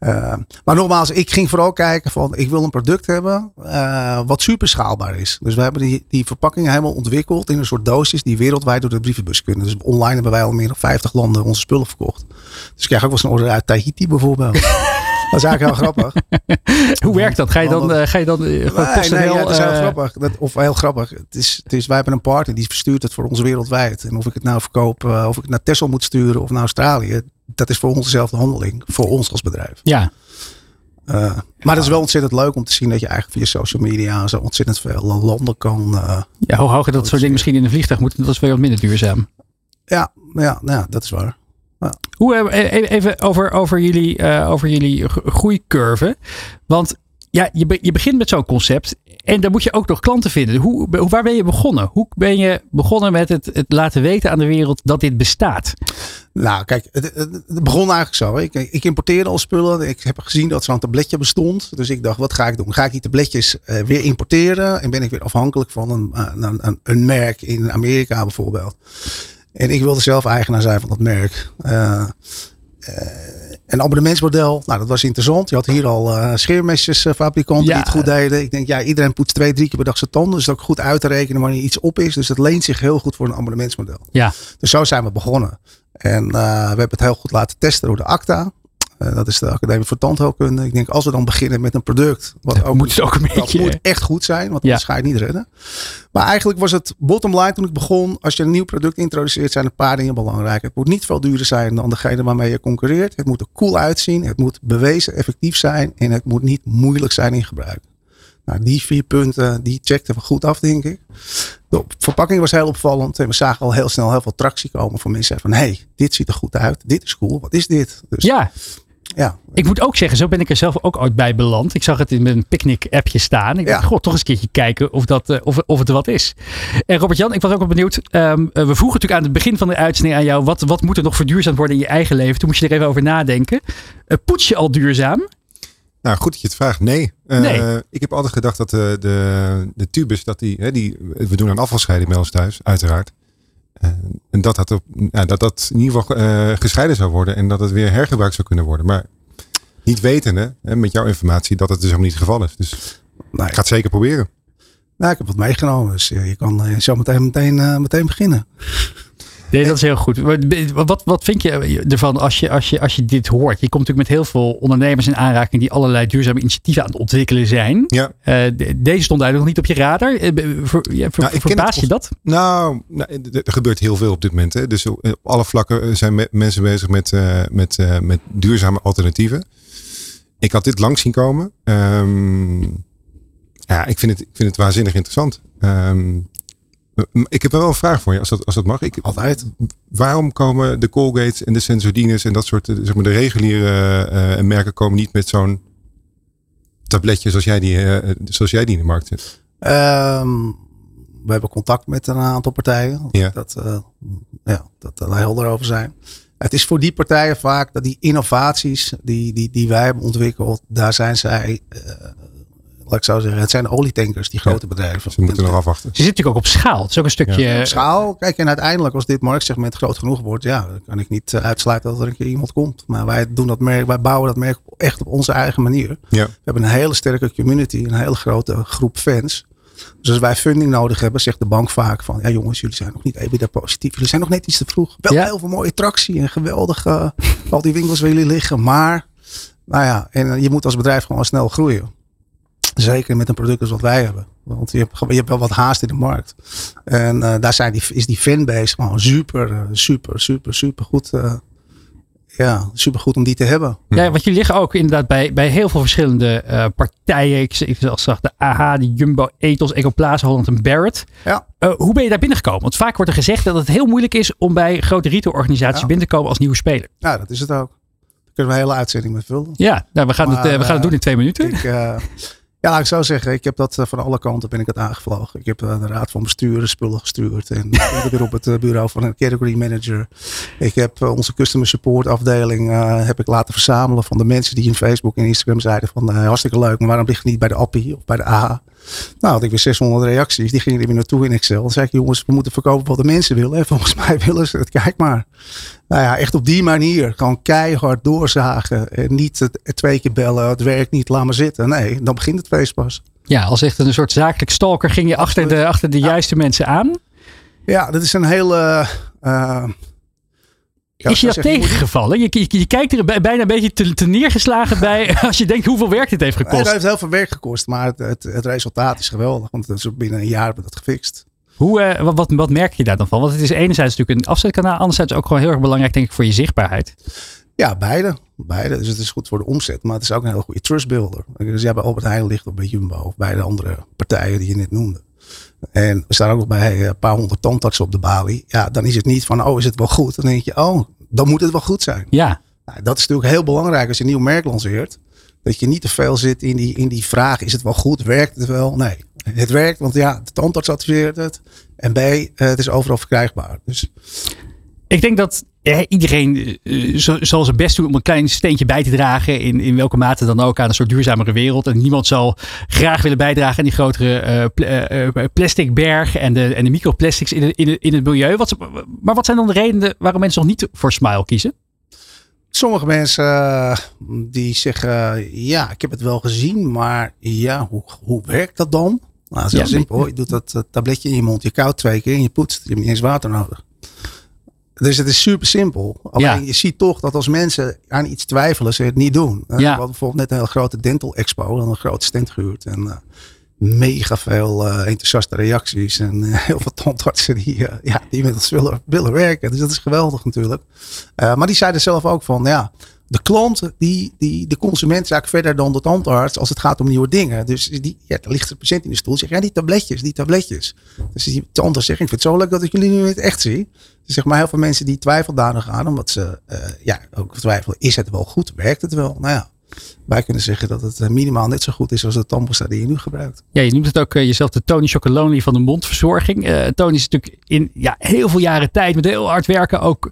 Uh, maar nogmaals, ik ging vooral kijken van ik wil een product hebben uh, wat super schaalbaar is. Dus we hebben die, die verpakkingen helemaal ontwikkeld in een soort doosjes die wereldwijd door de brievenbus kunnen. Dus online hebben wij al meer dan 50 landen onze spullen verkocht. Dus ik krijg ook wel eens een order uit Tahiti bijvoorbeeld. Dat is eigenlijk heel grappig. Hoe werkt dat? Ga je dan, uh, ga je dan uh, nee, dat is heel grappig. Dat, of heel grappig. Het is, het is, wij hebben een partner die verstuurt het voor ons wereldwijd. En of ik het nou verkoop, of ik het naar Texel moet sturen of naar Australië. Dat is voor ons dezelfde handeling. Voor ons als bedrijf. Ja. Uh, maar het is wel ontzettend leuk om te zien dat je eigenlijk via social media zo ontzettend veel landen kan. Uh, ja, hoe hoger dat soort dingen misschien in een vliegtuig moet, dat is veel minder duurzaam. Ja, ja, ja dat is waar. Ja. Hoe, even over, over jullie, uh, over jullie groeicurve. Want ja, je, je begint met zo'n concept en dan moet je ook nog klanten vinden. Hoe, waar ben je begonnen? Hoe ben je begonnen met het, het laten weten aan de wereld dat dit bestaat? Nou, kijk, het, het begon eigenlijk zo. Ik, ik, importeerde al spullen. Ik heb gezien dat zo'n tabletje bestond. Dus ik dacht, wat ga ik doen? Ga ik die tabletjes uh, weer importeren? En ben ik weer afhankelijk van een, een, een, een merk in Amerika bijvoorbeeld? En ik wilde zelf eigenaar zijn van dat merk. Uh, uh, een abonnementsmodel, nou dat was interessant. Je had hier al uh, scheermesjesfabrikanten ja. die het goed deden. Ik denk, ja, iedereen poetst twee, drie keer per dag zijn tanden. Dus dat ook goed uit te rekenen wanneer iets op is. Dus dat leent zich heel goed voor een abonnementsmodel. Ja. Dus zo zijn we begonnen. En uh, we hebben het heel goed laten testen door de ACTA. Uh, dat is de Academie voor Tandheelkunde. Ik denk, als we dan beginnen met een product. Wat dat ook, moet, ook een beetje, moet echt goed zijn, want ja. ga je het niet redden. Maar eigenlijk was het bottom line toen ik begon. Als je een nieuw product introduceert, zijn een paar dingen belangrijk. Het moet niet veel duurder zijn dan degene waarmee je concurreert. Het moet er cool uitzien. Het moet bewezen effectief zijn. En het moet niet moeilijk zijn in gebruik. Nou, die vier punten, die checkten we goed af, denk ik. De verpakking was heel opvallend. En we zagen al heel snel heel veel tractie komen van mensen. Van, hey, dit ziet er goed uit. Dit is cool. Wat is dit? Dus, ja. Ja. Ik moet ook zeggen, zo ben ik er zelf ook ooit bij beland. Ik zag het in een picknick-appje staan. Ik ja. dacht, god, toch eens een keertje kijken of, dat, uh, of, of het wat is. En Robert-Jan, ik was ook wel benieuwd. Um, we vroegen natuurlijk aan het begin van de uitzending aan jou... Wat, wat moet er nog verduurzaamd worden in je eigen leven? Toen moest je er even over nadenken. Uh, poets je al duurzaam? Nou, goed dat je het vraagt. Nee. nee. Ik heb altijd gedacht dat de, de, de tubus, dat die, hè, die, we doen een afvalscheiding bij ons thuis, uiteraard. En dat dat, op, ja, dat dat in ieder geval uh, gescheiden zou worden en dat het weer hergebruikt zou kunnen worden. Maar niet wetende, hè, met jouw informatie, dat het dus helemaal niet het geval is. Dus nee. ik ga het zeker proberen. Nou, ik heb wat meegenomen, dus je kan zo meteen, meteen, meteen beginnen. Nee, dat is heel goed. Wat, wat vind je ervan als je, als, je, als je dit hoort? Je komt natuurlijk met heel veel ondernemers in aanraking die allerlei duurzame initiatieven aan het ontwikkelen zijn. Ja. Uh, deze stond eigenlijk nog niet op je radar. Uh, ver, ja, ver, nou, verbaas je dat? Nou, nou, er gebeurt heel veel op dit moment. Hè. Dus op alle vlakken zijn me, mensen bezig met, uh, met, met duurzame alternatieven. Ik had dit lang zien komen. Um, ja, ik vind het, ik vind het waanzinnig interessant. Um, ik heb wel een vraag voor je, als dat, als dat mag. Ik, Altijd. Waarom komen de Colgates en de Sensordines en dat soort, zeg maar de reguliere uh, merken komen niet met zo'n tabletje zoals jij die, uh, zoals jij die in de markt zet? Um, we hebben contact met een aantal partijen. Ja. Dat, uh, ja, dat we helder over zijn. Het is voor die partijen vaak dat die innovaties die, die, die wij hebben ontwikkeld, daar zijn zij laat ik zo zeggen, het zijn olietankers, die grote bedrijven. Ze moeten nog afwachten. Ze zitten natuurlijk ook op schaal. Het is ook een stukje... Ja. Op schaal. Kijk, en uiteindelijk als dit marktsegment groot genoeg wordt, ja, dan kan ik niet eh, uitsluiten dat er een keer iemand komt. Maar wij doen dat merk, wij bouwen dat merk echt op onze eigen manier. Ja. We hebben een hele sterke community, een hele grote groep fans. Dus als wij funding nodig hebben, zegt de bank vaak van, ja jongens, jullie zijn nog niet EBITDA positief. Jullie zijn nog net iets te vroeg. Wel Ja. heel veel mooie tractie en geweldig, uh, al die winkels waar jullie liggen. Maar, nou ja, en je moet als bedrijf gewoon snel groeien. Zeker met een product als wat wij hebben. Want je hebt, je hebt wel wat haast in de markt. En uh, daar zijn die, is die fanbase gewoon super, uh, super, super, super goed. Uh, ja, super goed om die te hebben. Ja, want jullie liggen ook inderdaad bij, bij heel veel verschillende uh, partijen. Ik, ik zag de AH, de Jumbo, Ethos, Ecoplaza, Holland en Barrett. Ja. Hoe ben je daar binnengekomen? Want vaak wordt er gezegd dat het heel moeilijk is om bij grote retailorganisaties ja. binnen te komen als nieuwe speler. Ja, dat is het ook. Daar kunnen we een hele uitzending mee vullen. Ja, nou, we, gaan maar, het, we gaan het doen in twee minuten. Ik, ja, ik zo zeggen. Ik heb dat uh, van alle kanten ben ik het aangevlogen. Ik heb uh, de raad van bestuur spullen gestuurd. En ik ben weer op het uh, bureau van een category manager. Ik heb onze customer support afdeling heb ik laten verzamelen van de mensen die in Facebook en Instagram zeiden van hartstikke leuk. Maar waarom ligt het niet bij de Appie of bij de A? Nou, had ik weer 600 reacties. Die gingen er weer naartoe in Excel. Dan zei ik, jongens, we moeten verkopen wat de mensen willen. En volgens mij willen ze het. Kijk maar. Nou ja, echt op die manier. Gewoon keihard doorzagen. En niet het, het twee keer bellen. Het werkt niet, laat maar zitten. Nee, dan begint het feest pas. Ja, als echt een soort zakelijk stalker ging je achter de, achter de ja. juiste mensen aan. Ja, dat is een hele... Uh, ja, is je dat tegengevallen? Je, je, je, kijkt er bijna een beetje te, te neergeslagen bij als je denkt hoeveel werk dit heeft gekost. Het heeft heel veel werk gekost, maar het, het, het resultaat is geweldig. Want het is binnen een jaar hebben we dat gefixt. Hoe, uh, wat, wat, wat, merk je daar dan van? Want het is enerzijds natuurlijk een afzetkanaal, anderzijds ook gewoon heel erg belangrijk denk ik voor je zichtbaarheid. Ja, beide. beide. Dus het is goed voor de omzet, maar het is ook een heel goede trustbuilder. Dus ja, bij Albert Heijn ligt of bij Jumbo of bij de andere partijen die je net noemde. En we staan ook nog bij een paar honderd tandartsen op de balie. Ja, dan is het niet van, oh, is het wel goed? Dan denk je, oh, dan moet het wel goed zijn. Ja. Nou, dat is natuurlijk heel belangrijk als je een nieuw merk lanceert. Dat je niet te veel zit in die, in die vraag, is het wel goed? Werkt het wel? Nee, het werkt, want ja, de tandarts adviseert het. En B, het is overal verkrijgbaar. Dus... Ik denk dat eh, iedereen uh, zal zijn best doen om een klein steentje bij te dragen. In, in welke mate dan ook aan een soort duurzamere wereld. En niemand zal graag willen bijdragen aan die grotere uh, pl uh, plastic berg en de, en de microplastics in, de, in, de, in het milieu. Wat, maar wat zijn dan de redenen waarom mensen nog niet voor Smile kiezen? Sommige mensen die zeggen, ja, ik heb het wel gezien, maar ja, hoe, hoe werkt dat dan? Nou, dat is heel ja, simpel. Je doet dat tabletje in je mond, je koudt twee keer en je poetst. Je hebt niet eens water nodig. Dus het is super simpel. Alleen Ja. je ziet toch dat als mensen aan iets twijfelen, ze het niet doen. Eh, We hadden bijvoorbeeld net een heel grote dental expo, dan een grote stand gehuurd. En eh, mega veel eh, enthousiaste reacties. En heel veel tandartsen die, ja, die met ons willen, willen werken. Dus dat is geweldig natuurlijk. Maar die zeiden zelf ook van, ja, de klant, die, die, de consument eigenlijk verder dan de tandarts als het gaat om nieuwe dingen. Dus die, ja, er ligt een patiënt in de stoel. Zegt, ja, die tabletjes, die tabletjes. Dus die tandarts zegt, ik vind het zo leuk dat ik jullie nu het echt zie. Dus zeg maar, heel veel mensen die twijfelen daar nog aan. Omdat ze, uh, ja, ook twijfelen, is het wel goed? Werkt het wel? Nou ja, wij kunnen zeggen dat het minimaal net zo goed is als de tandpasta die je nu gebruikt. Ja, je noemt het ook uh, jezelf de Tony Chocolonely van de mondverzorging. Tony is natuurlijk in ja, heel veel jaren tijd met heel hard werken ook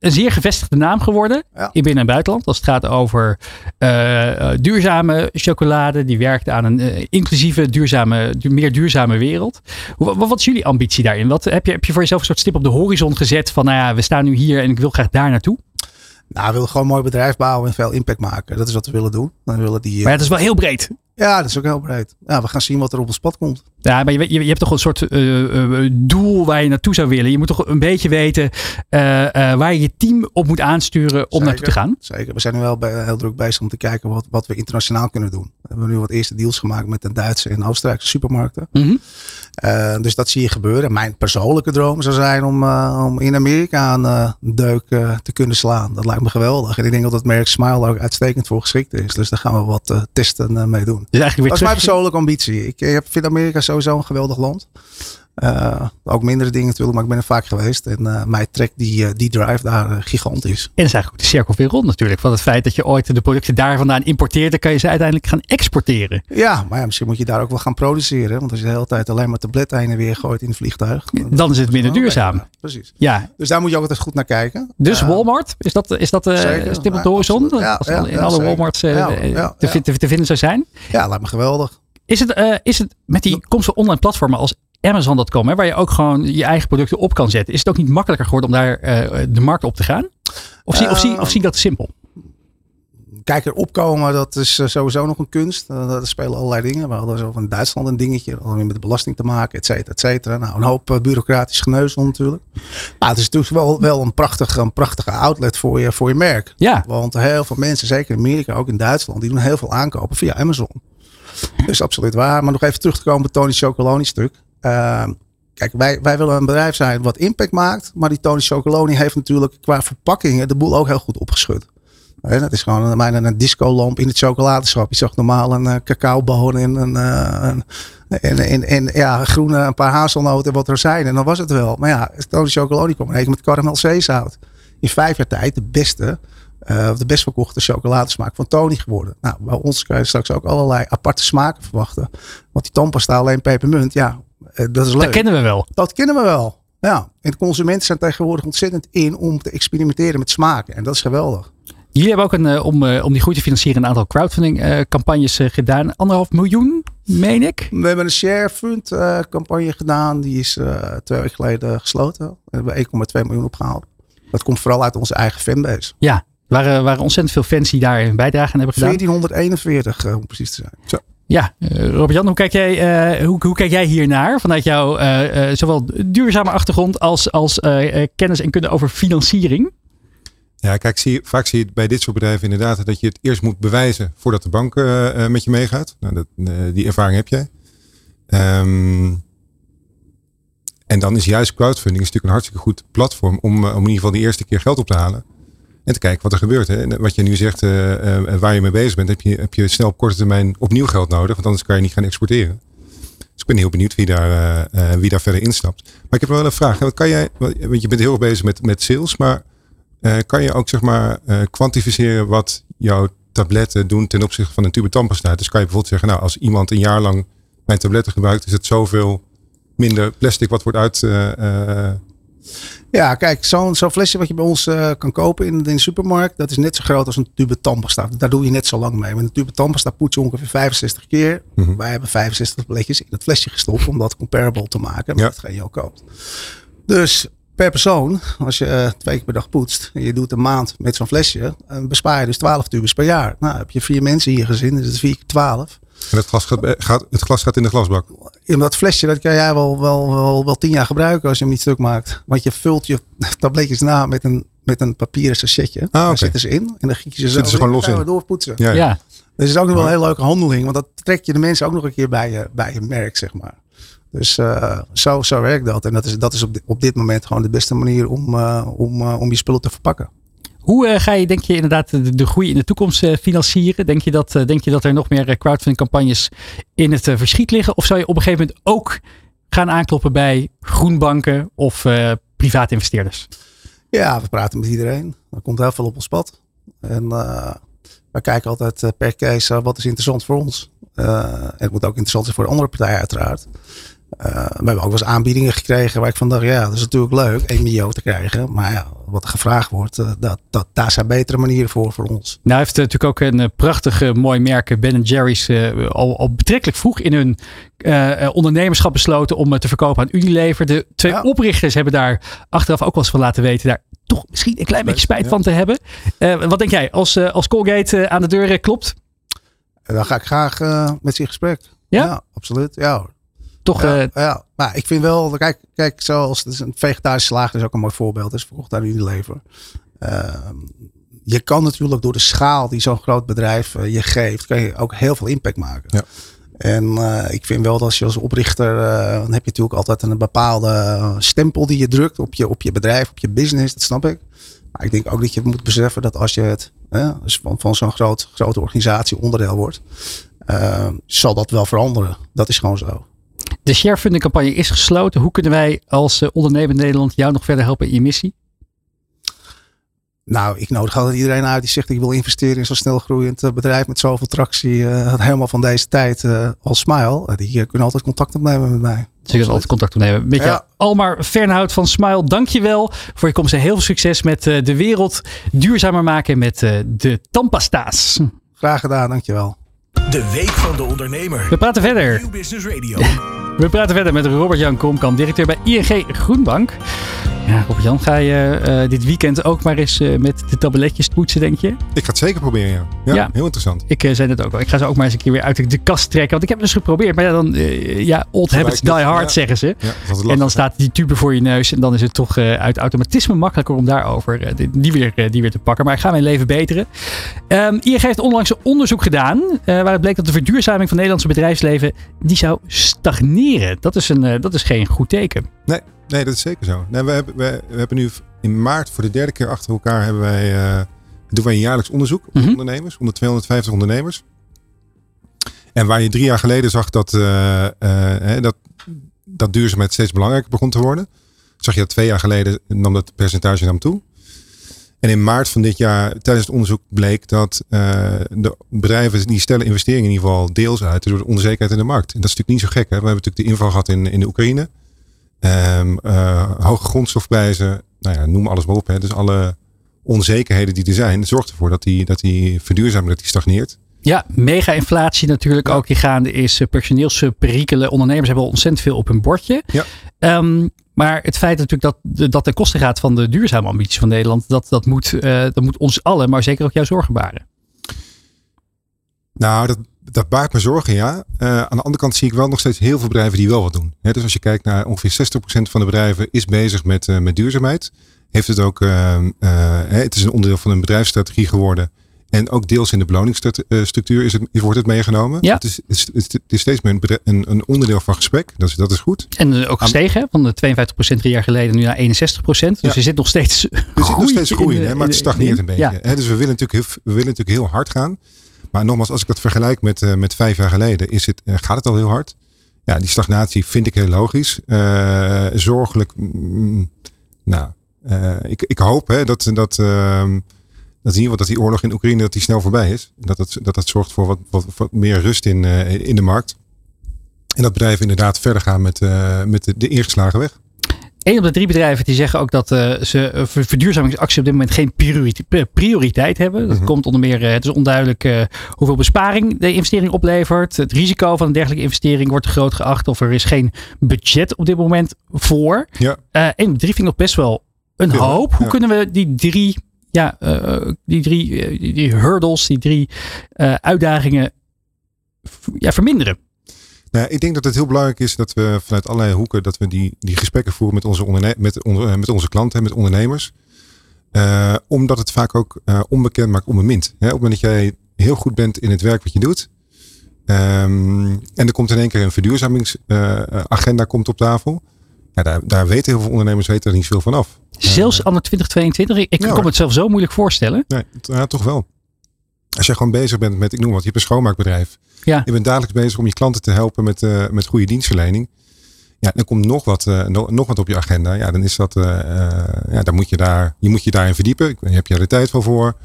een zeer gevestigde naam geworden Ja. in binnen- en buitenland. Als het gaat over eh, eh, duurzame chocolade. Die werkt aan een eh, inclusieve, duurzame, du- meer duurzame wereld. Wat, wat is jullie ambitie daarin? Wat, heb, je, heb je voor jezelf een soort stip op de horizon gezet van, nou ja, we staan nu hier en ik wil graag daar naartoe? Nou, we willen gewoon een mooi bedrijf bouwen en veel impact maken. Dat is wat we willen doen. We willen die, Maar dat is wel heel breed. ja, dat is ook heel breed. Ja, we gaan zien wat er op ons pad komt. Ja, maar je, je, je hebt toch een soort eh, eh, doel waar je naartoe zou willen. Je moet toch een beetje weten eh, eh, waar je je team op moet aansturen om Zeker. naartoe te gaan. Zeker. We zijn nu wel bij- heel druk bezig om te kijken wat, wat we internationaal kunnen doen. We hebben nu wat eerste deals gemaakt met de Duitse en Oostenrijkse supermarkten. Mhm. Eh, dus dat zie je gebeuren. Mijn persoonlijke droom zou zijn om, eh, om in Amerika een eh, deuk eh, te kunnen slaan. Dat lijkt me geweldig. En ik denk dat het merk Smile ook uitstekend voor geschikt is. Dus daar gaan we wat eh, testen eh, mee doen. Dus eigenlijk weer Dat is mijn persoonlijke ambitie. Ik eh, vind Amerika sowieso een geweldig land. Eh, ook mindere dingen natuurlijk, maar ik ben er vaak geweest. En eh, mij trekt die, eh, die drive daar gigantisch. En dat is eigenlijk ook de cirkel weer rond natuurlijk. Van het feit dat je ooit de producten daar vandaan importeert, dan kan je ze uiteindelijk gaan exporteren. Ja, maar ja, misschien moet je daar ook wel gaan produceren. Want als je de hele tijd alleen maar tabletten heen en weer gooit in het vliegtuig. Dan is het minder duurzaam. Ja, precies. Ja, Dus daar moet je ook altijd goed naar kijken. dus Walmart, is dat, is dat zeker. stip op Ja, de horizon? Ja, Als in alle zeker. Walmarts te, te vinden zou zijn. Ja, lijkt me geweldig. Is het, eh, is het met die komst van online platformen als Amazon.com, hè, waar je ook gewoon je eigen producten op kan zetten, is het ook niet makkelijker geworden om daar eh, de markt op te gaan? Of zie, of zie, of zie ik dat simpel? Kijk, erop komen, dat is eh, sowieso nog een kunst. Er spelen allerlei dingen. We hadden zo van Duitsland een dingetje. Dat weer met de belasting te maken, et cetera, et cetera. Nou, een hoop bureaucratisch geneuzel natuurlijk. Maar het is natuurlijk wel, wel een, prachtige, een prachtige outlet voor je, voor je merk. Ja. Want heel veel mensen, zeker in Amerika, ook in Duitsland, die doen heel veel aankopen via Amazon. Dat is absoluut waar. Maar nog even terug te komen op Tony Chocoloni stuk. Uh, Kijk, wij, wij willen een bedrijf zijn wat impact maakt. Maar die Tony Chocoloni heeft natuurlijk qua verpakkingen de boel ook heel goed opgeschud. Dat is gewoon een, een discolamp in het chocoladeschap. Je zag normaal een uh, cacaoboon en een, uh, en, en, ja, groene, een paar hazelnoten en wat rozijnen. En dan was het wel. Maar ja, Tony Chocoloni kwam in één met karamel zeezout. In vijf jaar tijd de beste, uh, de best verkochte chocoladesmaak van Tony geworden. Nou, bij ons kan je straks ook allerlei aparte smaken verwachten. Want die tandpasta alleen pepermunt, ja, uh, dat is leuk. Dat kennen we wel. Dat kennen we wel. Ja, en de consumenten zijn tegenwoordig ontzettend in om te experimenteren met smaken. En dat is geweldig. Jullie hebben ook een, uh, om, om die groei te financieren een aantal crowdfunding campagnes gedaan. Anderhalf miljoen, meen ik? We hebben een share fund campagne gedaan. Die is twee weken geleden gesloten. We hebben 1,2 miljoen opgehaald. Dat komt vooral uit onze eigen fanbase. Ja, waren, waren ontzettend veel fans die daar een bijdrage aan hebben gedaan. 1441 om precies te zijn. Zo. Ja, uh, Robert-Jan, hoe, kijk jij, uh, hoe, hoe kijk jij hiernaar vanuit jouw uh, zowel duurzame achtergrond als, als kennis en kunde over financiering? Ja, kijk, zie, vaak zie je bij dit soort bedrijven inderdaad dat je het eerst moet bewijzen voordat de bank uh, met je meegaat. Nou, dat, uh, die ervaring heb jij. Um, en dan is juist crowdfunding is natuurlijk een hartstikke goed platform om, uh, om in ieder geval de eerste keer geld op te halen. En te kijken wat er gebeurt. Hè. Wat je nu zegt, waar je mee bezig bent, heb je, heb je snel op korte termijn opnieuw geld nodig. Want anders kan je niet gaan exporteren. Dus ik ben heel benieuwd wie daar, wie daar verder instapt. Maar ik heb wel een vraag. Wat kan jij, want je bent heel erg bezig met, met sales, maar uh, kan je ook zeg maar uh, kwantificeren wat jouw tabletten doen ten opzichte van een tube tandpasta? Dus kan je bijvoorbeeld zeggen, nou als iemand een jaar lang mijn tabletten gebruikt, is het zoveel minder plastic wat wordt uit. Ja, kijk, zo'n zo flesje wat je bij ons kan kopen in, in de supermarkt, dat is net zo groot als een tube tandpasta. Daar doe je net zo lang mee. Met een tube tandpasta poets je ongeveer 65 keer. Mm -hmm. Wij hebben 65 tabletjes in het flesje gestopt om dat comparable te maken met ja. hetgeen je ook koopt. Dus per persoon, als je uh, twee keer per dag poetst en je doet een maand met zo'n flesje, uh, bespaar je dus 12 tubes per jaar. Nou, heb je vier mensen in je gezin, dus dat is 4 keer 12. En het glas gaat, gaat, het glas gaat in de glasbak? In dat flesje, dat kan jij wel, wel, wel, wel tien jaar gebruiken als je hem niet stuk maakt. Want je vult je tabletjes na met een, met een papieren sachetje. Ah, okay. Daar zitten ze in en dan giet je ze, zitten zo ze gewoon los in. doorpoetsen. Ja, ja. Dus het is ook nog wel een hele leuke handeling, want dat trek je de mensen ook nog een keer bij je, bij je merk, zeg maar. Dus uh, zo, zo werkt dat. En dat is, dat is op, dit, op dit moment gewoon de beste manier om, uh, om, uh, om je spullen te verpakken. Hoe uh, ga je, denk je, inderdaad de, groei in de toekomst uh, financieren? Denk je, dat, uh, denk je dat er nog meer crowdfunding campagnes in het verschiet liggen? Of zou je op een gegeven moment ook gaan aankloppen bij groenbanken of private investeerders? Ja, we praten met iedereen. Er komt heel veel op ons pad. En wij kijken altijd per case wat is interessant voor ons. en het moet ook interessant zijn voor de andere partijen uiteraard. Uh, we hebben ook wel eens aanbiedingen gekregen waar ik van dacht, ja, dat is natuurlijk leuk, 1 miljoen te krijgen. Maar ja, wat er gevraagd wordt, uh, dat, dat, daar zijn betere manieren voor voor ons. Nou, heeft natuurlijk ook een prachtig mooi merk, Ben Jerry's, al, al betrekkelijk vroeg in hun ondernemerschap besloten om te verkopen aan Unilever. De twee ja. oprichters hebben daar achteraf ook wel eens van laten weten, daar toch misschien een klein beetje spijt ja. van te hebben. wat denk jij, als, als Colgate aan de deur klopt? Dan ga ik graag met ze in gesprek. Ja? ja, absoluut. Ja, toch. Ja, uh, ja, maar ik vind wel, kijk, kijk zoals het is een vegetarische slager is ook een mooi voorbeeld. is verkocht aan Unilever. Uh, je kan natuurlijk door de schaal die zo'n groot bedrijf uh, je geeft, kan je ook heel veel impact maken. Ja. En uh, ik vind wel dat als je als oprichter, uh, dan heb je natuurlijk altijd een bepaalde stempel die je drukt op je, op je bedrijf, op je business, dat snap ik. Maar ik denk ook dat je moet beseffen dat als je het dus van, van zo'n groot, grote organisatie onderdeel wordt, uh, zal dat wel veranderen. Dat is gewoon zo. De sharefunding campagne is gesloten. Hoe kunnen wij als uh, ondernemer Nederland jou nog verder helpen in je missie? Nou, ik nodig altijd iedereen uit die zegt ik wil investeren in zo'n snel groeiend uh, bedrijf met zoveel tractie. Uh, helemaal van deze tijd als Smile. die kunnen altijd contact opnemen met mij. Ze kunnen altijd contact opnemen met ja. jou. Almar Fernhout van Smile, dankjewel voor je komst en heel veel succes met de wereld duurzamer maken met de tandpasta's. Graag gedaan, dankjewel. De Week van de Ondernemer. We praten verder. Nieuw Business Radio. We praten verder met Robert-Jan Kromkamp, directeur bij ING Groenbank. Ja, Robert-Jan, ga je uh, dit weekend ook maar eens uh, met de tabletjes poetsen, denk je? Ik ga het zeker proberen, ja. Ja, ja. heel interessant. Ik uh, zei het ook al. Ik ga ze ook maar eens een keer weer uit de kast trekken. Want ik heb het dus geprobeerd. Maar ja, dan, ja, old habits die hard, ja. zeggen ze. En dan staat die tube voor je neus. En dan is het toch uit automatisme makkelijker om daarover die, weer, die weer te pakken. Maar ik ga mijn leven beteren. Um, ING heeft onlangs een onderzoek gedaan. waar het bleek dat de verduurzaming van het Nederlandse bedrijfsleven, die zou stagneren. Dat is, een, dat is geen goed teken. Nee. Nee, dat is zeker zo. Nee, we, hebben, we, we, hebben nu in maart voor de derde keer achter elkaar hebben wij, uh, doen wij een jaarlijks onderzoek onder mm -hmm. ondernemers, onder 250 ondernemers. En waar je drie jaar geleden zag dat, uh, uh, dat, dat duurzaamheid steeds belangrijker begon te worden, zag je dat twee jaar geleden nam dat percentage nam toe. En in maart van dit jaar, tijdens het onderzoek, bleek dat de bedrijven die stellen investeringen in ieder geval deels uit door de onzekerheid in de markt. En dat is natuurlijk niet zo gek. Hè? We hebben natuurlijk de inval gehad in, in de Oekraïne. Um, uh, hoge grondstofprijzen, nou ja, noem alles maar op. Hè. Dus alle onzekerheden die er zijn, zorgt ervoor dat die, dat die verduurzaming dat die stagneert. Ja, mega-inflatie natuurlijk ja. ook die gaande is. Personeelsperikelen. Ondernemers hebben ontzettend veel op hun bordje. Ja. Um, maar het feit natuurlijk dat dat ten koste gaat van de duurzame ambities van Nederland, dat, dat, moet, uh, dat moet ons allen, maar zeker ook jou zorgen baren. Nou, dat, dat baart me zorgen, ja. Uh, aan de andere kant zie ik wel nog steeds heel veel bedrijven die wel wat doen. He, dus als je kijkt naar ongeveer 60% van de bedrijven is bezig met, uh, met duurzaamheid. Heeft het ook, uh, het is een onderdeel van een bedrijfsstrategie geworden. En ook deels in de beloningsstructuur is het, wordt het meegenomen. Ja. Het, is, het, is, het is steeds meer een, een, een, onderdeel van gesprek. Dat is, dat is goed. En ook gestegen, van de 52% drie jaar geleden nu naar 61%. Dus ja. er zit nog steeds Er zit nog steeds groei, hè, maar het stagneert een beetje. Ja. Dus we willen, natuurlijk we willen natuurlijk heel hard gaan. Maar nogmaals, als ik dat vergelijk met, uh, met vijf jaar geleden, is het, uh, gaat het al heel hard. Ja, die stagnatie vind ik heel logisch. Uh, zorgelijk. Mm, nou, ik, ik hoop hè, dat, dat, ehm, dat, in dat die oorlog in Oekraïne dat die snel voorbij is. Dat dat, dat, dat zorgt voor wat, wat, wat meer rust in, in de markt. En dat bedrijven inderdaad verder gaan met, met de, de ingeslagen weg. Een op de drie bedrijven die zeggen ook dat uh, ze uh, verduurzamingsactie op dit moment geen prioriteit, prioriteit hebben. Dat mm -hmm. komt onder meer, uh, het is onduidelijk hoeveel besparing de investering oplevert. Het risico van een dergelijke investering wordt te groot geacht of er is geen budget op dit moment voor. Ja. en drie vind ik nog best wel een hoop. Hoe ja. kunnen we die drie, ja, die drie die hurdles, die drie uitdagingen ja, verminderen? Nou, ik denk dat het heel belangrijk is dat we vanuit allerlei hoeken dat we die, die gesprekken voeren met onze, onderne met, onder, met onze klanten, met ondernemers. Uh, omdat het vaak ook uh, onbekend maakt, onbemind. Hè, op het moment dat jij heel goed bent in het werk wat je doet. Um, en er komt in één keer een verduurzamingsagenda uh, komt op tafel. Ja, daar, daar weten heel veel ondernemers weten er niet veel van af. Zelfs anno 2022? Ik, ik ja, kan me het zelf zo moeilijk voorstellen. Nee, ja, toch wel. Als je gewoon bezig bent met, ik noem wat, je hebt een schoonmaakbedrijf. Ja. Je bent dagelijks bezig om je klanten te helpen met, uh, met goede dienstverlening. Ja, dan komt nog wat, uh, nog wat op je agenda. Ja, dan is dat, uh, ja, dan moet je daar, je moet je daarin verdiepen. Heb je daar de tijd wel voor?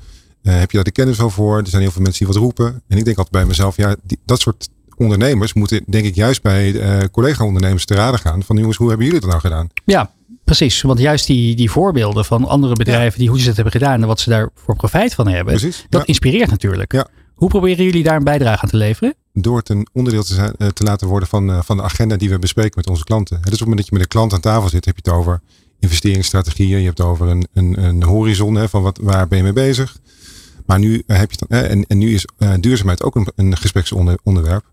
heb je daar de kennis wel voor? Er zijn heel veel mensen die wat roepen. En ik denk altijd bij mezelf, ja, die, dat soort ondernemers moeten, denk ik, juist bij uh, collega-ondernemers te raden gaan. Van jongens, hoe hebben jullie het nou gedaan? Ja, precies. Want juist die, die voorbeelden van andere bedrijven die hoe ze het hebben gedaan en wat ze daar voor profijt van hebben, precies, dat inspireert natuurlijk. Ja. Hoe proberen jullie daar een bijdrage aan te leveren? Door het een onderdeel te, zijn, te laten worden van, van de agenda die we bespreken met onze klanten. Dus op het moment dat je met een klant aan tafel zit, heb je het over investeringsstrategieën. Je hebt het over een, een, een horizon hè, van wat, waar ben je mee bezig. Maar nu eh, heb je en, en nu is duurzaamheid ook een, een gespreksonderwerp.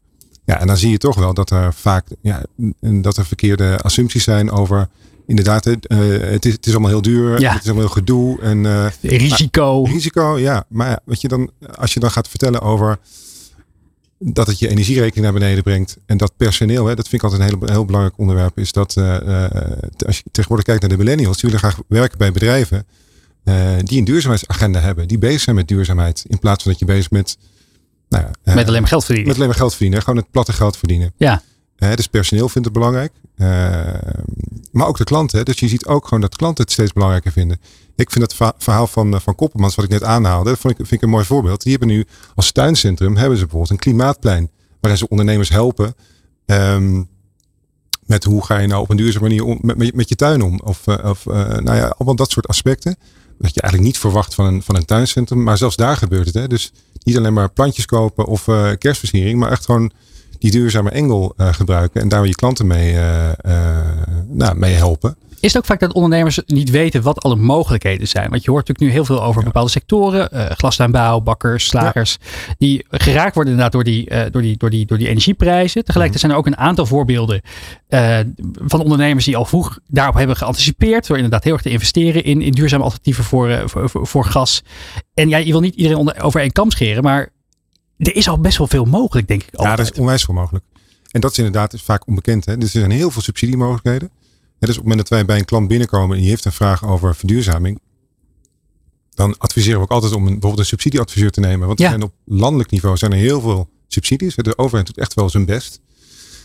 Ja, en dan zie je toch wel dat er vaak ja, dat er verkeerde assumpties zijn over. Inderdaad, uh, het, is, het is allemaal heel duur. Ja. Het is allemaal heel gedoe. En, uh, risico. Maar, risico, ja. Maar wat je dan, als je dan gaat vertellen over dat het je energierekening naar beneden brengt. En dat personeel, hè, dat vind ik altijd een heel, heel belangrijk onderwerp. Is dat uh, als je tegenwoordig kijkt naar de millennials, die willen graag werken bij bedrijven die een duurzaamheidsagenda hebben. Die bezig zijn met duurzaamheid. In plaats van dat je bezig bent. Nou met alleen maar geld verdienen. Met alleen maar geld verdienen. Gewoon het platte geld verdienen. Ja. dus personeel vindt het belangrijk. maar ook de klanten. Dus je ziet ook gewoon dat klanten het steeds belangrijker vinden. Ik vind het verhaal van, van Koppelmans, wat ik net aanhaalde, dat vond ik, vind ik een mooi voorbeeld. Die hebben nu als tuincentrum hebben ze bijvoorbeeld een klimaatplein. Waarin ze ondernemers helpen. Um, met hoe ga je nou op een duurzame manier om, met, met je tuin om. Of, of uh, nou ja, allemaal dat soort aspecten. Dat je eigenlijk niet verwacht van een, van een tuincentrum. Maar zelfs daar gebeurt het. Hè? Dus niet alleen maar plantjes kopen of uh, kerstversiering. Maar echt gewoon die duurzame engel uh, gebruiken. En daar je klanten mee, nou, mee helpen. Is het ook vaak dat ondernemers niet weten wat alle mogelijkheden zijn? Want je hoort natuurlijk nu heel veel over bepaalde sectoren. Uh, glastuinbouw, bakkers, slagers. Die geraakt worden inderdaad door die, uh, door die, door die, door die energieprijzen. Tegelijkertijd zijn er ook een aantal voorbeelden uh, van ondernemers die al vroeg daarop hebben geanticipeerd. Door inderdaad heel erg te investeren in, in duurzame alternatieven voor, voor, voor, gas. En ja, je wil niet iedereen onder, over één kam scheren. Maar er is al best wel veel mogelijk, denk ik. Altijd. Ja, er is onwijs veel mogelijk. En dat is inderdaad vaak onbekend. Hè? Dus er zijn heel veel subsidiemogelijkheden dus op het moment dat wij bij een klant binnenkomen en die heeft een vraag over verduurzaming, dan adviseren we ook altijd om een, bijvoorbeeld een subsidieadviseur te nemen. Want er zijn op landelijk niveau zijn er heel veel subsidies. De overheid doet echt wel zijn best.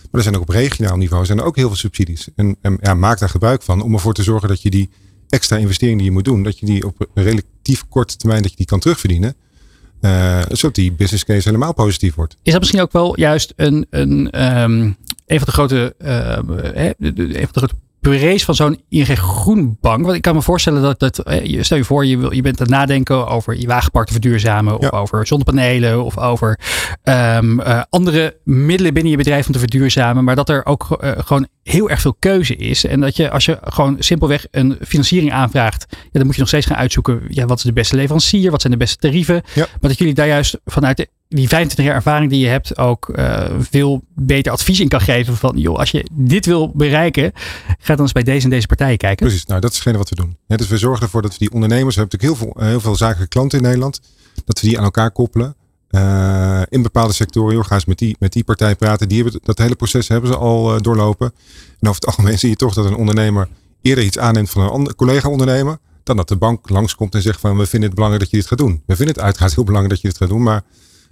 Maar er zijn ook op regionaal niveau zijn er ook heel veel subsidies. En, en ja, maak daar gebruik van om ervoor te zorgen dat je die extra investering die je moet doen, dat je die op een relatief korte termijn dat je die kan terugverdienen. Uh, zodat die business case helemaal positief wordt. Is dat misschien ook wel juist een, een, um, een van de grote, uh, een van de grote purées van zo'n ING Groenbank. Want ik kan me voorstellen dat, dat eh, stel je voor, je, wil, je bent aan het nadenken over je wagenpark te verduurzamen. Of over zonnepanelen. Of over um, uh, andere middelen binnen je bedrijf om te verduurzamen. Maar dat er ook uh, gewoon heel erg veel keuze is. En dat je als je gewoon simpelweg een financiering aanvraagt. Ja, dan moet je nog steeds gaan uitzoeken. Ja, wat is de beste leverancier? Wat zijn de beste tarieven? Ja. Maar dat jullie daar juist vanuit de die 25 jaar ervaring die je hebt ook uh, veel beter advies in kan geven. Van joh, als je dit wil bereiken, ga dan eens bij deze en deze partijen kijken. Precies, nou dat is hetgene wat we doen. Ja, dus we zorgen ervoor dat we die ondernemers, we hebben natuurlijk heel veel, heel veel zakelijke klanten in Nederland, dat we die aan elkaar koppelen. Uh, in bepaalde sectoren, joh, ga eens met die, met die partij praten. Die hebben, dat hele proces hebben ze al uh, doorlopen. En over het algemeen zie je toch dat een ondernemer eerder iets aanneemt van een andere collega-ondernemer. Dan dat de bank langskomt en zegt van we vinden het belangrijk dat je dit gaat doen. We vinden het uiteraard heel belangrijk dat je dit gaat doen. Maar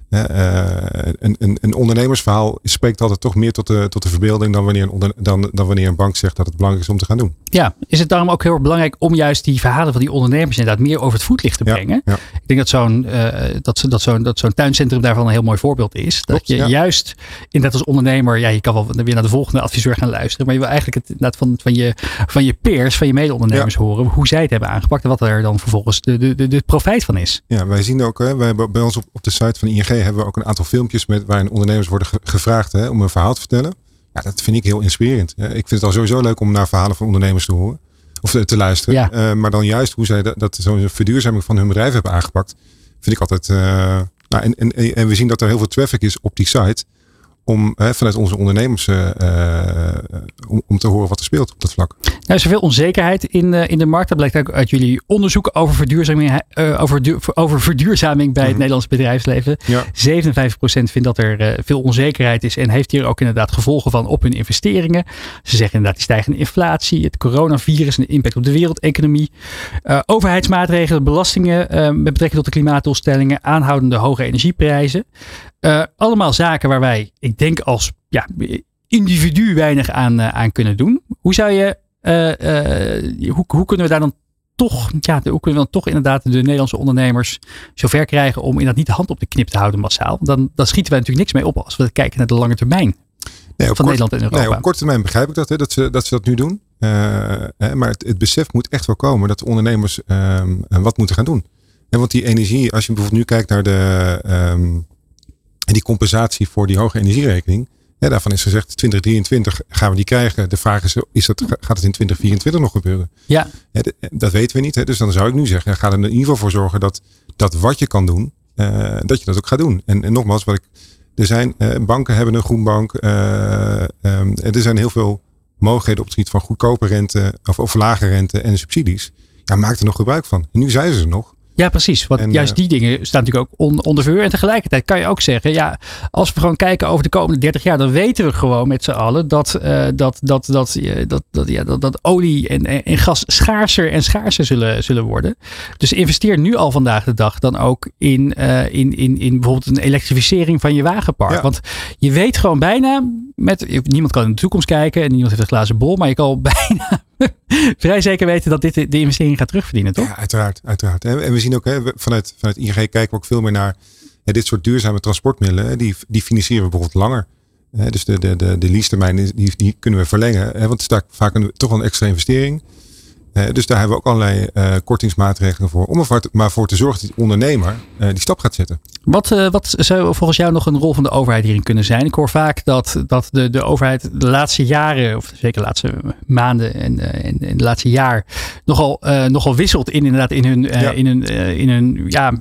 een, een, een, ondernemersverhaal spreekt altijd toch meer tot de, tot de verbeelding dan wanneer, een dan, dan wanneer een bank zegt dat het belangrijk is om te gaan doen. Ja, is het daarom ook heel erg belangrijk om juist die verhalen van die ondernemers inderdaad meer over het voetlicht te brengen? Ja, Ik denk dat zo'n uh, dat, dat zo'n dat zo'n tuincentrum daarvan een heel mooi voorbeeld is. Dat je juist inderdaad als ondernemer, ja, je kan wel weer naar de volgende adviseur gaan luisteren, maar je wil eigenlijk het van, van, je, van je peers, van je mede-ondernemers horen, hoe zij het hebben aangepakt en wat er dan vervolgens de, de, de, de profijt van is. Ja, wij zien ook, hè, wij bij ons op, op de site van ING hebben we ook een aantal filmpjes met, waarin ondernemers worden gevraagd hè, om een verhaal te vertellen. Ja, dat vind ik heel inspirerend. Ik vind het al sowieso leuk om naar verhalen van ondernemers te horen. Of te luisteren. Ja. Uh, maar dan juist hoe zij dat, dat zo'n verduurzaming van hun bedrijf hebben aangepakt. Vind ik altijd. Uh, nou, en, en, en we zien dat er heel veel traffic is op die site om hè, vanuit onze ondernemers uh, om, om, te horen wat er speelt op dat vlak. Nou, er is veel onzekerheid in, uh, in de markt. Dat blijkt ook uit jullie onderzoek over verduurzaming, over, du over verduurzaming bij het mhm. Nederlands bedrijfsleven. Ja. 57% vindt dat er veel onzekerheid is en heeft hier ook inderdaad gevolgen van op hun investeringen. Ze zeggen inderdaad die stijgende inflatie, het coronavirus en de impact op de wereldeconomie. overheidsmaatregelen, belastingen met betrekking tot de klimaatdoelstellingen, aanhoudende hoge energieprijzen. Uh, allemaal zaken waar wij, ik denk als ja, individu weinig aan, uh, aan kunnen doen. Hoe zou je, uh, hoe, hoe kunnen we daar dan toch, ja, hoe kunnen we dan toch inderdaad de Nederlandse ondernemers zover krijgen om inderdaad niet de hand op de knip te houden massaal? Dan, dan schieten wij natuurlijk niks mee op als we kijken naar de lange termijn. Nee, op van kort- Nederland en Europa. Nee, op korte termijn begrijp ik dat, hè, dat, ze, dat ze dat nu doen. Eh, hè, maar het, het besef moet echt wel komen dat de ondernemers ehm, wat moeten gaan doen. En want die energie, als je bijvoorbeeld nu kijkt naar de, ehm, die compensatie voor die hoge energierekening. Hè, daarvan is gezegd 2023 gaan we die krijgen. De vraag is, is dat, gaat het in 2024 nog gebeuren? Ja, de- dat weten we niet. Hè? Dus dan zou ik nu zeggen, ga er in ieder geval voor zorgen dat, dat wat je kan doen, eh, dat je dat ook gaat doen. En, en nogmaals, wat ik, er zijn eh, banken hebben een groenbank. eh, ehm, er zijn heel veel mogelijkheden op het gebied van goedkope rente of, of lage rente en subsidies. Ja, maak er nog gebruik van. En nu zijn ze er nog. Ja, precies. Want En, juist eh, die dingen staan natuurlijk ook on- onder vuur. En tegelijkertijd kan je ook zeggen, ja, als we gewoon kijken over de komende 30 jaar, dan weten we gewoon met z'n allen dat, eh, dat, dat, dat, eh, dat, dat, ja, dat, dat olie en, en en gas schaarser en schaarser zullen, zullen worden. Dus investeer nu al vandaag de dag dan ook in, in, in, in bijvoorbeeld een elektrificering van je wagenpark. Ja. Want je weet gewoon bijna, met, niemand kan in de toekomst kijken en niemand heeft een glazen bol, maar je kan al bijna vrij zeker weten dat dit de, investering gaat terugverdienen, toch? Ja, uiteraard. uiteraard. En, we zien ook hè, vanuit, vanuit ING kijken we ook veel meer naar hè, dit soort duurzame transportmiddelen. hè, Die, die financieren we bijvoorbeeld langer. Dus de, de, de, de lease-termijn is- die, die kunnen we verlengen. Want het is daar vaak een, toch wel een extra investering. Dus daar hebben we ook allerlei eh, kortingsmaatregelen voor. Om ervoor te, maar voor te zorgen dat die ondernemer eh, die stap gaat zetten. Wat, eh, wat zou volgens jou nog een rol van de overheid hierin kunnen zijn? Ik hoor vaak dat, dat de, de overheid de laatste jaren, of zeker de laatste maanden en, en, en de laatste jaar, nogal, nogal wisselt in, inderdaad in hun, Ja. in hun, in hun ja,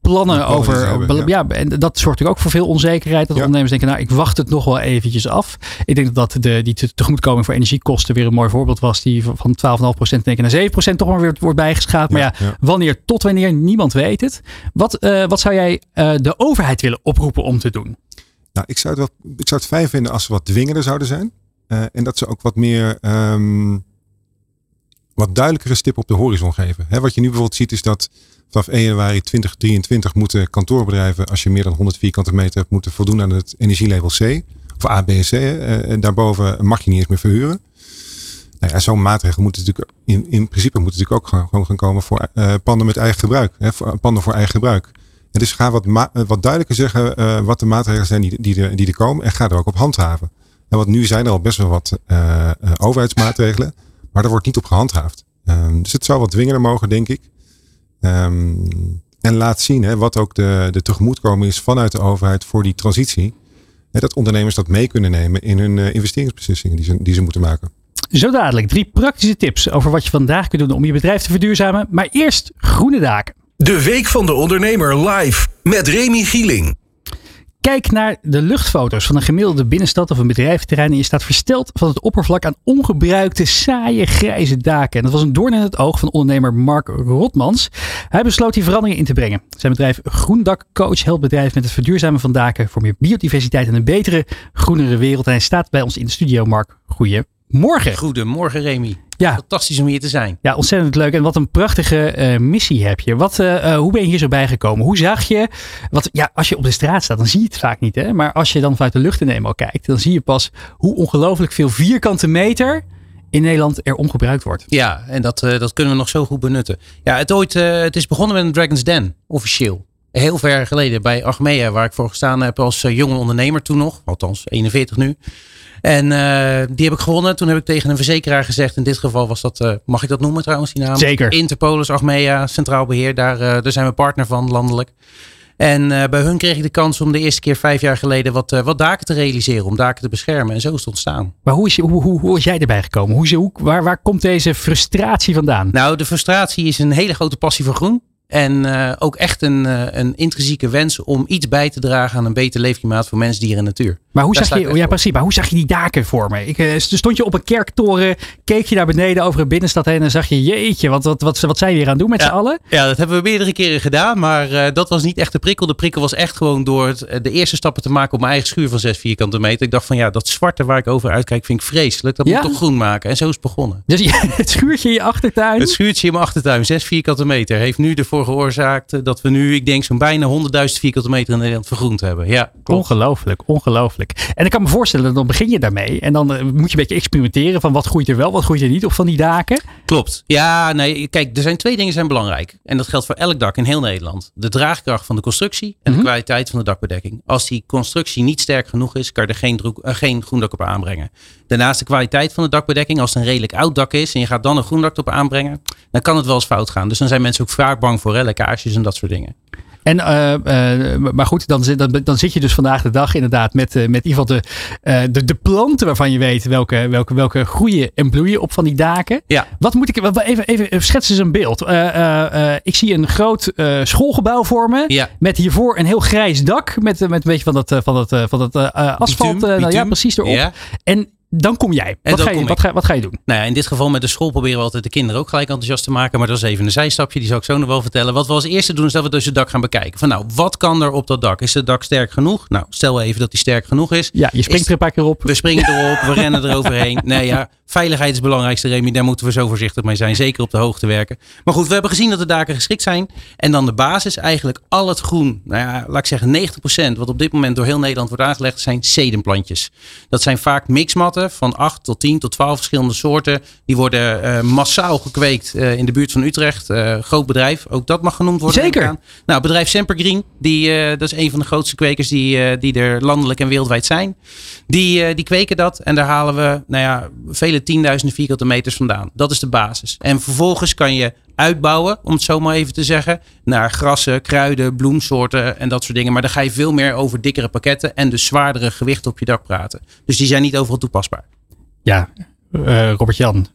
plannen over. hebben, ja. ja. en dat zorgt natuurlijk ook voor veel onzekerheid. Dat Ja. ondernemers denken, nou, ik wacht het nog wel eventjes af. Ik denk dat de, die te- tegemoetkoming voor energiekosten weer een mooi voorbeeld was. Die van 12,5% denk ik naar 7% toch maar weer wordt bijgeschaafd. Maar ja, wanneer tot wanneer, niemand weet het. Wat, eh, wat zou jij eh, de overheid willen oproepen om te doen? Nou, ik zou, het wel, ik zou het fijn vinden als ze wat dwingender zouden zijn. Eh, en dat ze ook wat meer, ehm, wat duidelijkere stip op de horizon geven. Hè, wat je nu bijvoorbeeld ziet is dat vanaf 1 januari 2023 moeten kantoorbedrijven, als je meer dan 100 vierkante meter hebt, moeten voldoen aan het energielabel C. Of A, B en C. Eh, en daarboven mag je niet eens meer verhuren. Nou ja, zo'n maatregel moet natuurlijk in, in principe moet natuurlijk ook gewoon, gaan komen voor eh, panden met eigen gebruik. Hè, voor, panden voor eigen gebruik. En dus ga wat, eh, wat duidelijker zeggen eh, wat de maatregelen zijn die, die, er, die komen. En ga er ook op handhaven. En want nu zijn er al best wel wat overheidsmaatregelen. Maar er wordt niet op gehandhaafd. Ehm, dus het zou wat dwingender mogen, denk ik. Ehm, en laat zien hè, wat ook de, de tegemoetkoming is vanuit de overheid voor die transitie. Hè, dat ondernemers dat mee kunnen nemen in hun investeringsbeslissingen die ze, die ze moeten maken. Zo dadelijk drie praktische tips over wat je vandaag kunt doen om je bedrijf te verduurzamen. Maar eerst groene daken. De Week van de Ondernemer live met Remy Gieling. Kijk naar de luchtfoto's van een gemiddelde binnenstad of een bedrijventerrein en je staat versteld van het oppervlak aan ongebruikte, saaie, grijze daken. En dat was een doorn in het oog van ondernemer Mark Rotmans. Hij besloot die veranderingen in te brengen. Zijn bedrijf Groendak Coach helpt bedrijven met het verduurzamen van daken voor meer biodiversiteit en een betere, groenere wereld. En hij staat bij ons in de studio, Mark. Goedemorgen. Goedemorgen Remy. Ja, Fantastisch om hier te zijn. ja, ontzettend leuk. En wat een prachtige eh, missie heb je. Wat, eh, eh, hoe ben je hier zo bijgekomen? Hoe zag je? Want ja, als je op de straat staat, dan zie je het vaak niet. Hè? Maar als je dan vanuit de lucht in eenmaal kijkt, dan zie je pas hoe ongelooflijk veel vierkante meter in Nederland er ongebruikt wordt. Ja, en dat, dat kunnen we nog zo goed benutten. Ja, het, ooit, het is begonnen met een Dragon's Den, officieel. Heel ver geleden bij Achmea, waar ik voor gestaan heb als jonge ondernemer toen nog. Althans, 41 nu. En eh, die heb ik gewonnen. Toen heb ik tegen een verzekeraar gezegd. In dit geval was dat, eh, mag ik dat noemen trouwens, die naam? Zeker. Interpolis, Achmea, Centraal Beheer. Daar, eh, daar zijn we partner van landelijk. En bij hun kreeg ik de kans om de eerste keer vijf jaar geleden wat, wat daken te realiseren. Om daken te beschermen. En zo is het ontstaan. Maar hoe is, je, hoe, hoe, hoe is jij erbij gekomen? Hoe, is hoe, waar, waar komt deze frustratie vandaan? Nou, de frustratie is een hele grote passie voor groen. En eh, ook echt een, eh, een intrinsieke wens om iets bij te dragen aan een beter leefklimaat voor mens, dier en natuur. Maar hoe Daar zag je, ja, voor. precies, maar hoe zag je die daken voor me? Ik, eh, stond je op een kerktoren, keek je naar beneden over een binnenstad heen en zag je, jeetje, wat, wat, wat, wat zijn we hier aan het doen met Ja. z'n allen? Ja, dat hebben we meerdere keren gedaan, maar dat was niet echt de prikkel. De prikkel was echt gewoon door het, de eerste stappen te maken op mijn eigen schuur van 6 vierkante meter. Ik dacht van ja, dat zwarte waar ik over uitkijk vind ik vreselijk. Dat Ja? moet toch groen maken. En zo is het begonnen. Dus je- het schuurtje in je achtertuin. Het schuurtje in mijn achtertuin, 6 vierkante meter, heeft nu ervoor geoorzaakt dat we nu, ik denk, zo'n bijna 100.000 vierkante meter in Nederland vergroend hebben. Ja, klopt. Ongelooflijk, ongelooflijk. En ik kan me voorstellen, dat dan begin je daarmee. En dan eh, moet je een beetje experimenteren van wat groeit er wel, wat groeit er niet op van die daken. Klopt. Ja, nee, kijk, er zijn twee dingen zijn belangrijk. En dat geldt voor elk dak in heel Nederland. De draagkracht van de constructie en Mhm. de kwaliteit van de dakbedekking. Als die constructie niet sterk genoeg is, kan je er geen, droek- eh, geen groendak op aanbrengen. Daarnaast de kwaliteit van de dakbedekking. Als het een redelijk oud dak is en je gaat dan een groendak op aanbrengen, dan kan het wel eens fout gaan. Dus dan zijn mensen ook vaak bang voor hè, lekkages en dat soort dingen. En, eh, eh, maar goed, dan, zit- dan, dan zit je dus vandaag de dag inderdaad met, eh, met in ieder geval de, de, de planten waarvan je weet welke, welke, welke groeien en bloeien op van die daken. Ja. Wat moet ik, even, even schets eens een beeld. Ik zie een groot schoolgebouw vormen. Ja. Met hiervoor een heel grijs dak. Met, met een beetje van dat, van dat, van dat asfalt. Nou ja, precies erop. Ja. En dan kom jij. Wat, dan ga je, wat, ga, wat ga je doen? Nou ja, in dit geval met de school proberen we altijd de kinderen ook gelijk enthousiast te maken. Maar dat is even een zijstapje, die zal ik zo nog wel vertellen. Wat we als eerste doen is dat we dus het dak gaan bekijken. Van nou, wat kan er op dat dak? Is het dak sterk genoeg? Nou, stel even dat die sterk genoeg is. Ja, je springt Is- er een paar keer op. We springen erop, we rennen eroverheen. Nee ja, veiligheid is het belangrijkste, Remy. Daar moeten we zo voorzichtig mee zijn. Zeker op de hoogte werken. Maar goed, we hebben gezien dat de daken geschikt zijn. En dan de basis, eigenlijk al het groen. Nou ja, laat ik zeggen 90% wat op dit moment door heel Nederland wordt aangelegd, zijn sedumplantjes. Dat zijn vaak mixmatten van 8 tot 10 tot 12 verschillende soorten. Die worden eh, massaal gekweekt eh, in de buurt van Utrecht. Eh, groot bedrijf, ook dat mag genoemd worden. Zeker. Nou, bedrijf Sempergreen, die, dat is een van de grootste kwekers die, die er landelijk en wereldwijd zijn. Die, die kweken dat en daar halen we nou ja, vele tienduizenden vierkante meters vandaan. Dat is de basis. En vervolgens kan je uitbouwen, om het zo maar even te zeggen, naar grassen, kruiden, bloemsoorten en dat soort dingen. Maar dan ga je veel meer over dikkere pakketten en dus zwaardere gewichten op je dak praten. Dus die zijn niet overal toepasbaar. Ja, eh, Robert-Jan.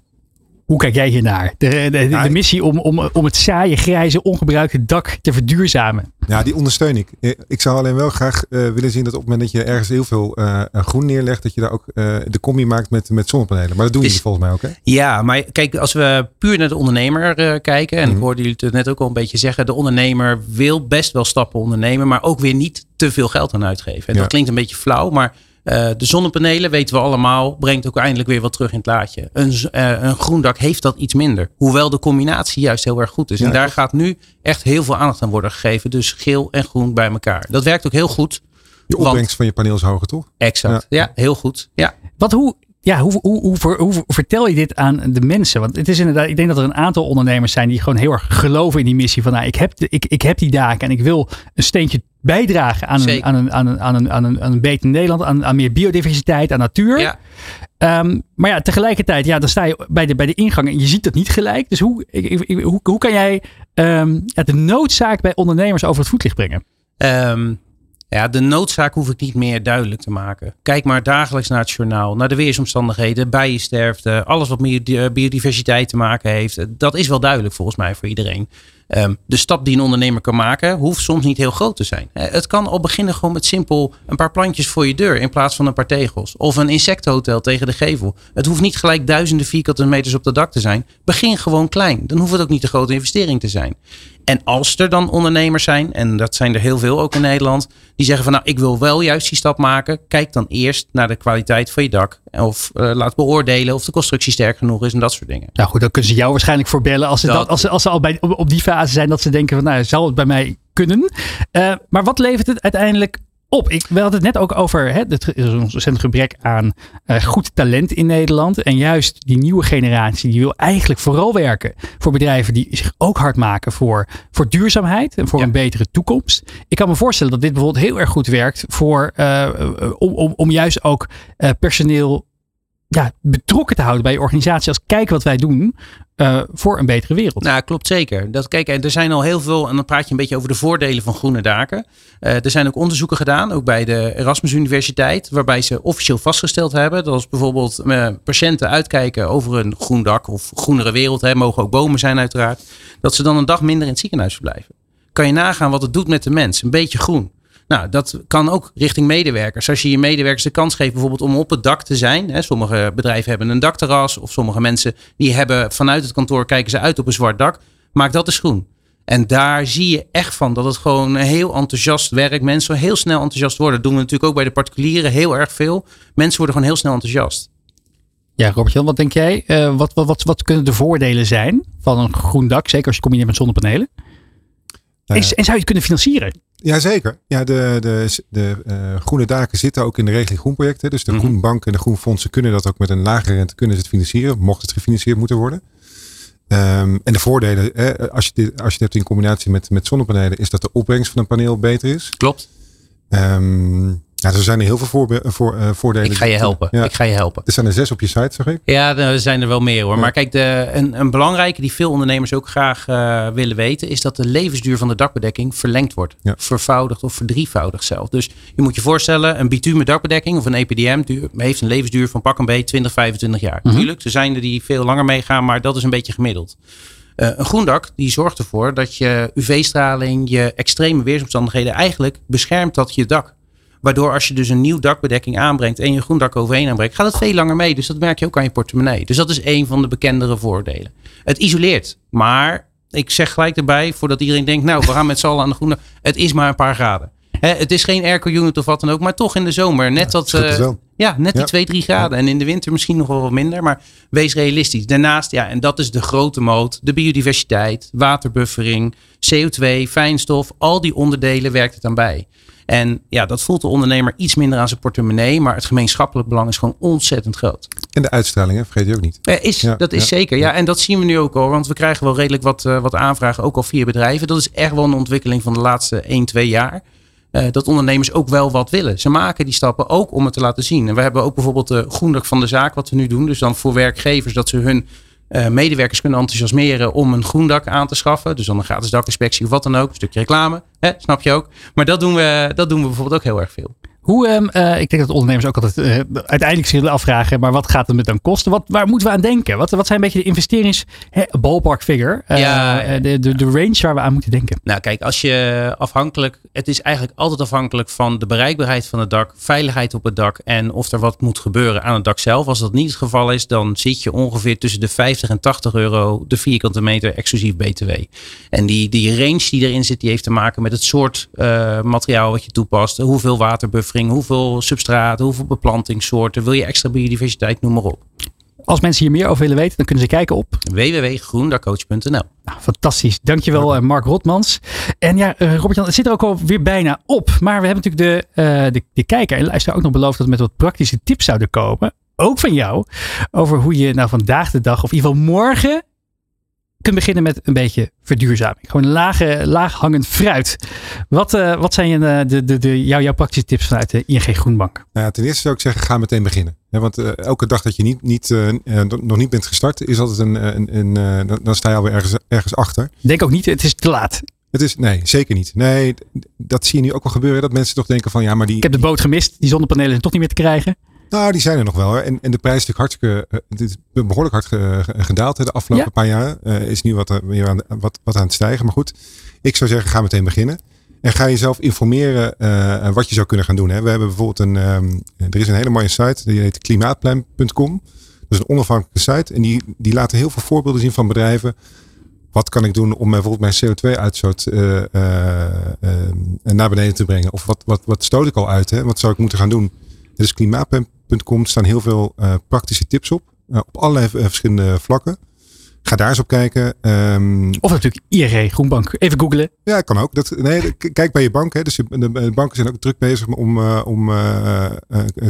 Hoe kijk jij hiernaar? De, de, de, Ja, de ik- missie om, om, om het saaie, grijze, ongebruikte dak te verduurzamen. Ja, die ondersteun ik. Eh, Ik zou alleen wel graag eh, willen zien dat op het moment dat je ergens heel veel eh, groen neerlegt, dat je daar ook eh, de combi maakt met, met zonnepanelen. Maar dat doen Is- jullie volgens mij ook, hè? Ja, maar kijk, als we puur naar de ondernemer eh, kijken, en ik Mhm. hoorde jullie het net ook al een beetje zeggen, de ondernemer wil best wel stappen ondernemen, maar ook weer niet te veel geld aan uitgeven. En Ja. dat klinkt een beetje flauw, maar eh, de zonnepanelen, weten we allemaal, brengt ook eindelijk weer wat terug in het laadje. Een, eh, een groen dak heeft dat iets minder. Hoewel de combinatie juist heel erg goed is. Ja, en daar gaat nu echt heel veel aandacht aan worden gegeven. Dus geel en groen bij elkaar. Dat werkt ook heel goed. Je Want- opbrengst van je paneel is hoger, toch? Exact. Ja, heel goed. Ja. Wat, hoe, ja, hoe, hoe, hoe vertel je dit aan de mensen? Want het is inderdaad, ik denk dat er een aantal ondernemers zijn die gewoon heel erg geloven in die missie. Van nou, ik, heb de, ik, ik heb die daken en ik wil een steentje bijdragen aan een, aan een, aan een, aan een, aan een, aan een beter Nederland, aan, aan meer biodiversiteit, aan natuur. ja. Ehm, maar ja, tegelijkertijd, ja, dan sta je bij de, bij de ingang en je ziet dat niet gelijk. Dus hoe, ik, ik- ik- hoe, hoe kan jij ehm, ja, de noodzaak bij ondernemers over het voetlicht brengen? Ehm, ja, de noodzaak hoef ik niet meer duidelijk te maken. Kijk maar dagelijks naar het journaal, naar de weersomstandigheden, bijensterfte, alles wat met bio- biodiversiteit te maken heeft. Dat is wel duidelijk volgens mij voor iedereen. Ehm, de stap die een ondernemer kan maken, hoeft soms niet heel groot te zijn. Eh, Het kan al beginnen gewoon met simpel een paar plantjes voor je deur in plaats van een paar tegels. Of een insectenhotel tegen de gevel. Het hoeft niet gelijk duizenden vierkante meters op het dak te zijn. Begin gewoon klein. Dan hoeft het ook niet een grote investering te zijn. En als er dan ondernemers zijn, en dat zijn er heel veel ook in Nederland, die zeggen van nou ik wil wel juist die stap maken. Kijk dan eerst naar de kwaliteit van je dak. Of eh, laat beoordelen of de constructie sterk genoeg is en dat soort dingen. Nou goed, dan kunnen ze jou waarschijnlijk voorbellen als ze, Dat- dat, als ze, als ze al bij, op, op die fase zijn dat ze denken van nou, zal het bij mij kunnen? Eh, maar wat levert het uiteindelijk op? Ik, we hadden het net ook over hè, het is een ontzettend gebrek aan eh, goed talent in Nederland. En juist die nieuwe generatie die wil eigenlijk vooral werken voor bedrijven die zich ook hard maken voor, voor duurzaamheid en voor Ja. een betere toekomst. Ik kan me voorstellen dat dit bijvoorbeeld heel erg goed werkt voor, eh, om, om, om juist ook eh, personeel ja, betrokken te houden bij je organisatie. Als kijk wat wij doen eh, voor een betere wereld. Nou, klopt zeker. Dat, kijk, er zijn al heel veel, en dan praat je een beetje over de voordelen van groene daken. Eh, er zijn ook onderzoeken gedaan, ook bij de Erasmus Universiteit, waarbij ze officieel vastgesteld hebben dat als bijvoorbeeld eh, patiënten uitkijken over een groen dak of groenere wereld, hè, mogen ook bomen zijn uiteraard, dat ze dan een dag minder in het ziekenhuis verblijven. Kan je nagaan wat het doet met de mens? Een beetje groen. Nou, dat kan ook richting medewerkers. Als je je medewerkers de kans geeft bijvoorbeeld om op het dak te zijn. Hè, sommige bedrijven hebben een dakterras. Of sommige mensen die hebben vanuit het kantoor kijken ze uit op een zwart dak. Maak dat eens groen. En daar zie je echt van dat het gewoon heel enthousiast werkt. Mensen heel snel enthousiast worden. Dat doen we natuurlijk ook bij de particulieren heel erg veel. Mensen worden gewoon heel snel enthousiast. Ja, Robert-Jan, wat denk jij? Eh, wat, wat, wat, wat kunnen de voordelen zijn van een groen dak? Zeker als je combineert met zonnepanelen. En, en zou je het kunnen financieren? Jazeker. Ja, de, de, de uh, groene daken zitten ook in de regeling groenprojecten. Dus de Mhm. groenbanken en de groenfondsen kunnen dat ook met een lagere rente kunnen ze het financieren, mocht het gefinancierd moeten worden. Ehm, en de voordelen, hè, als, je dit, als je het hebt in combinatie met, met zonnepanelen, is dat de opbrengst van een paneel beter is. Klopt. Ehm, ja, er zijn er heel veel voorbe- voor, eh, voordelen. Ik ga je helpen. Ja. Ik ga je helpen. Er zijn er zes op je site, zeg ik. Ja, er zijn er wel meer hoor. Ja. Maar kijk, de, een, een belangrijke die veel ondernemers ook graag eh, willen weten, is dat de levensduur van de dakbedekking verlengd wordt. Ja. Vervoudigd of verdrievoudigd zelf. Dus je moet je voorstellen, een bitumen dakbedekking of een EPDM duur- heeft een levensduur van pak een beetje 20, 25 jaar. Mhm. Tuurlijk, er zijn er die veel langer meegaan, maar dat is een beetje gemiddeld. Eh, een groen dak die zorgt ervoor dat je UV-straling, je extreme weersomstandigheden eigenlijk beschermt dat je dak. Waardoor als je dus een nieuw dakbedekking aanbrengt en je groen dak overheen aanbrengt, gaat het veel langer mee. Dus dat merk je ook aan je portemonnee. Dus dat is een van de bekendere voordelen. Het isoleert. Maar ik zeg gelijk erbij, voordat iedereen denkt, nou we gaan met z'n allen aan de groene. Het is maar een paar graden. Het is geen airco unit of wat dan ook, maar toch in de zomer. Net dat, scheelt het eh, ja, net die Ja. 2, 3 graden. En in de winter misschien nog wel wat minder. Maar wees realistisch. Daarnaast, ja, en dat is de grote moot. De biodiversiteit, waterbuffering, CO2, fijnstof. Al die onderdelen werkt het aan bij. En ja, dat voelt de ondernemer iets minder aan zijn portemonnee. Maar het gemeenschappelijk belang is gewoon ontzettend groot. En de uitstraling, hè, vergeet je ook niet. Eh, is, Ja, dat is ja, zeker. Ja, en dat zien we nu ook al. Want we krijgen wel redelijk wat, eh, wat aanvragen, ook al via bedrijven. Dat is echt wel een ontwikkeling van de laatste 1, 2 jaar. Eh, dat ondernemers ook wel wat willen. Ze maken die stappen ook om het te laten zien. En we hebben ook bijvoorbeeld de groendak van de zaak, wat we nu doen. Dus dan voor werkgevers dat ze hun eh, medewerkers kunnen enthousiasmeren om een groendak aan te schaffen. Dus dan een gratis dakinspectie of wat dan ook. Een stukje reclame, hè, snap je ook. Maar dat doen, we, dat doen we bijvoorbeeld ook heel erg veel. Hoe, ehm, eh, ik denk dat ondernemers ook altijd eh, uiteindelijk zich afvragen, maar wat gaat het met dan kosten? Wat, waar moeten we aan denken? Wat, wat zijn een beetje de investerings hè, ballpark figure? Eh, Ja. de, de, de range waar we aan moeten denken. Nou, kijk, als je afhankelijk. Het is eigenlijk altijd afhankelijk van de bereikbaarheid van het dak, veiligheid op het dak en of er wat moet gebeuren aan het dak zelf. Als dat niet het geval is, dan zit je ongeveer tussen de 50 en 80 euro de vierkante meter exclusief BTW. En die, die range die erin zit, die heeft te maken met het soort materiaal wat je toepast. Hoeveel hoeveel substraat, hoeveel beplantingssoorten. Wil je extra biodiversiteit, noem maar op. Als mensen hier meer over willen weten, dan kunnen ze kijken op www.groendakcoach.nl Nou, fantastisch. Dankjewel, eh, Mark Rotmans. En ja, eh, Robert-Jan, het zit er ook alweer bijna op. Maar we hebben natuurlijk de, eh, de, de kijker en luisteraar ook nog beloofd dat we met wat praktische tips zouden komen. Ook van jou. Over hoe je nou vandaag de dag, of in ieder geval morgen, kunt beginnen met een beetje verduurzaming. Gewoon lage, laag hangend fruit. Wat, eh, wat zijn je, eh, de, de, de, jouw, jouw praktische tips vanuit de ING Groenbank? Nou ja, ten eerste zou ik zeggen, ga meteen beginnen. Ja, want eh, elke dag dat je niet, niet, nog niet bent gestart, is altijd een, een, een, dan- sta je alweer ergens, ergens achter. Denk ook niet, het is te laat. Het is, nee, zeker niet. Nee, dat zie je nu ook wel gebeuren. Dat mensen toch denken van, ja, maar die, Ik heb de boot gemist. Die zonnepanelen zijn toch niet meer te krijgen. Nou, die zijn er nog wel. Hoor. En, en de prijs is natuurlijk hartstikke, eh, het is behoorlijk hard ge- gedaald hè, de afgelopen Ja. paar jaar. Eh, is nu wat, eh, weer aan, wat, wat aan het stijgen. Maar goed, ik zou zeggen, ga meteen beginnen. En ga jezelf informeren eh, wat je zou kunnen gaan doen. Hè. We hebben bijvoorbeeld een, ehm, er is een hele mooie site, die heet klimaatplan.com. Dat is een onafhankelijke site. En die, die laten heel veel voorbeelden zien van bedrijven. Wat kan ik doen om bijvoorbeeld mijn CO2-uitstoot eh, eh, eh, naar beneden te brengen? Of wat, wat, wat stoot ik al uit? Hè? Wat zou ik moeten gaan doen? Dus klimaatplan.com staan heel veel eh, praktische tips op. eh, op allerlei eh, verschillende vlakken. Ga daar eens op kijken. Ehm, Of natuurlijk ING Groenbank. Even googlen. ja, kan ook. Dat, nee, kijk bij je bank. Hè. Dus de, de- de banken zijn ook druk bezig om, om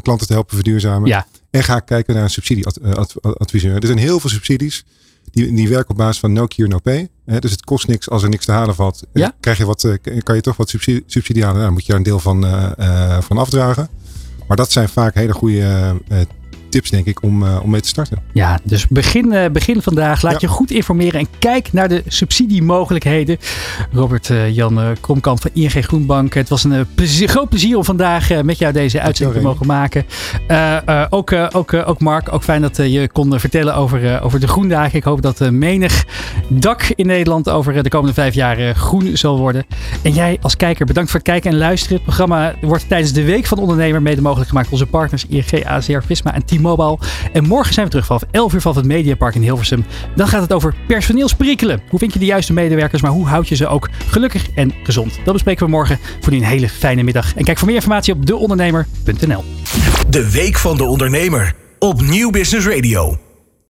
klanten te helpen verduurzamen. Ja. En ga kijken naar een subsidieadviseur. Er zijn heel veel subsidies. Die, die werken op basis van no cure, no pay. Hè, dus het kost niks als er niks te halen valt. Ja. Krijg je wat, kan je toch wat subsidie, subsidie halen. Nou, dan moet je daar een deel van, van afdragen. Maar dat zijn vaak hele goede eh, tips, denk ik, om, eh, om mee te starten. Ja, dus begin, eh, begin vandaag. Laat Ja. je goed informeren en kijk naar de subsidiemogelijkheden. Robert eh, Jan Kromkamp van ING Groenbank. Het was een plezier- groot plezier om vandaag met jou deze uitzending te mogen maken. Ook, ook, ook Mark, ook fijn dat je kon vertellen over, over de groendagen. Ik hoop dat menig dak in Nederland over de komende vijf jaar groen zal worden. En jij als kijker, bedankt voor het kijken en luisteren. Het programma wordt tijdens de Week van de Ondernemer mede mogelijk gemaakt door onze partners ING, ACR, Visma en En morgen zijn we terug vanaf 11 uur van het Mediapark in Hilversum. Dan gaat het over personeelsprikkelen. Hoe vind je de juiste medewerkers, maar hoe houd je ze ook gelukkig en gezond? Dat bespreken we morgen. Voor nu een hele fijne middag. En kijk voor meer informatie op deondernemer.nl. De Week van de Ondernemer op Nieuw Business Radio.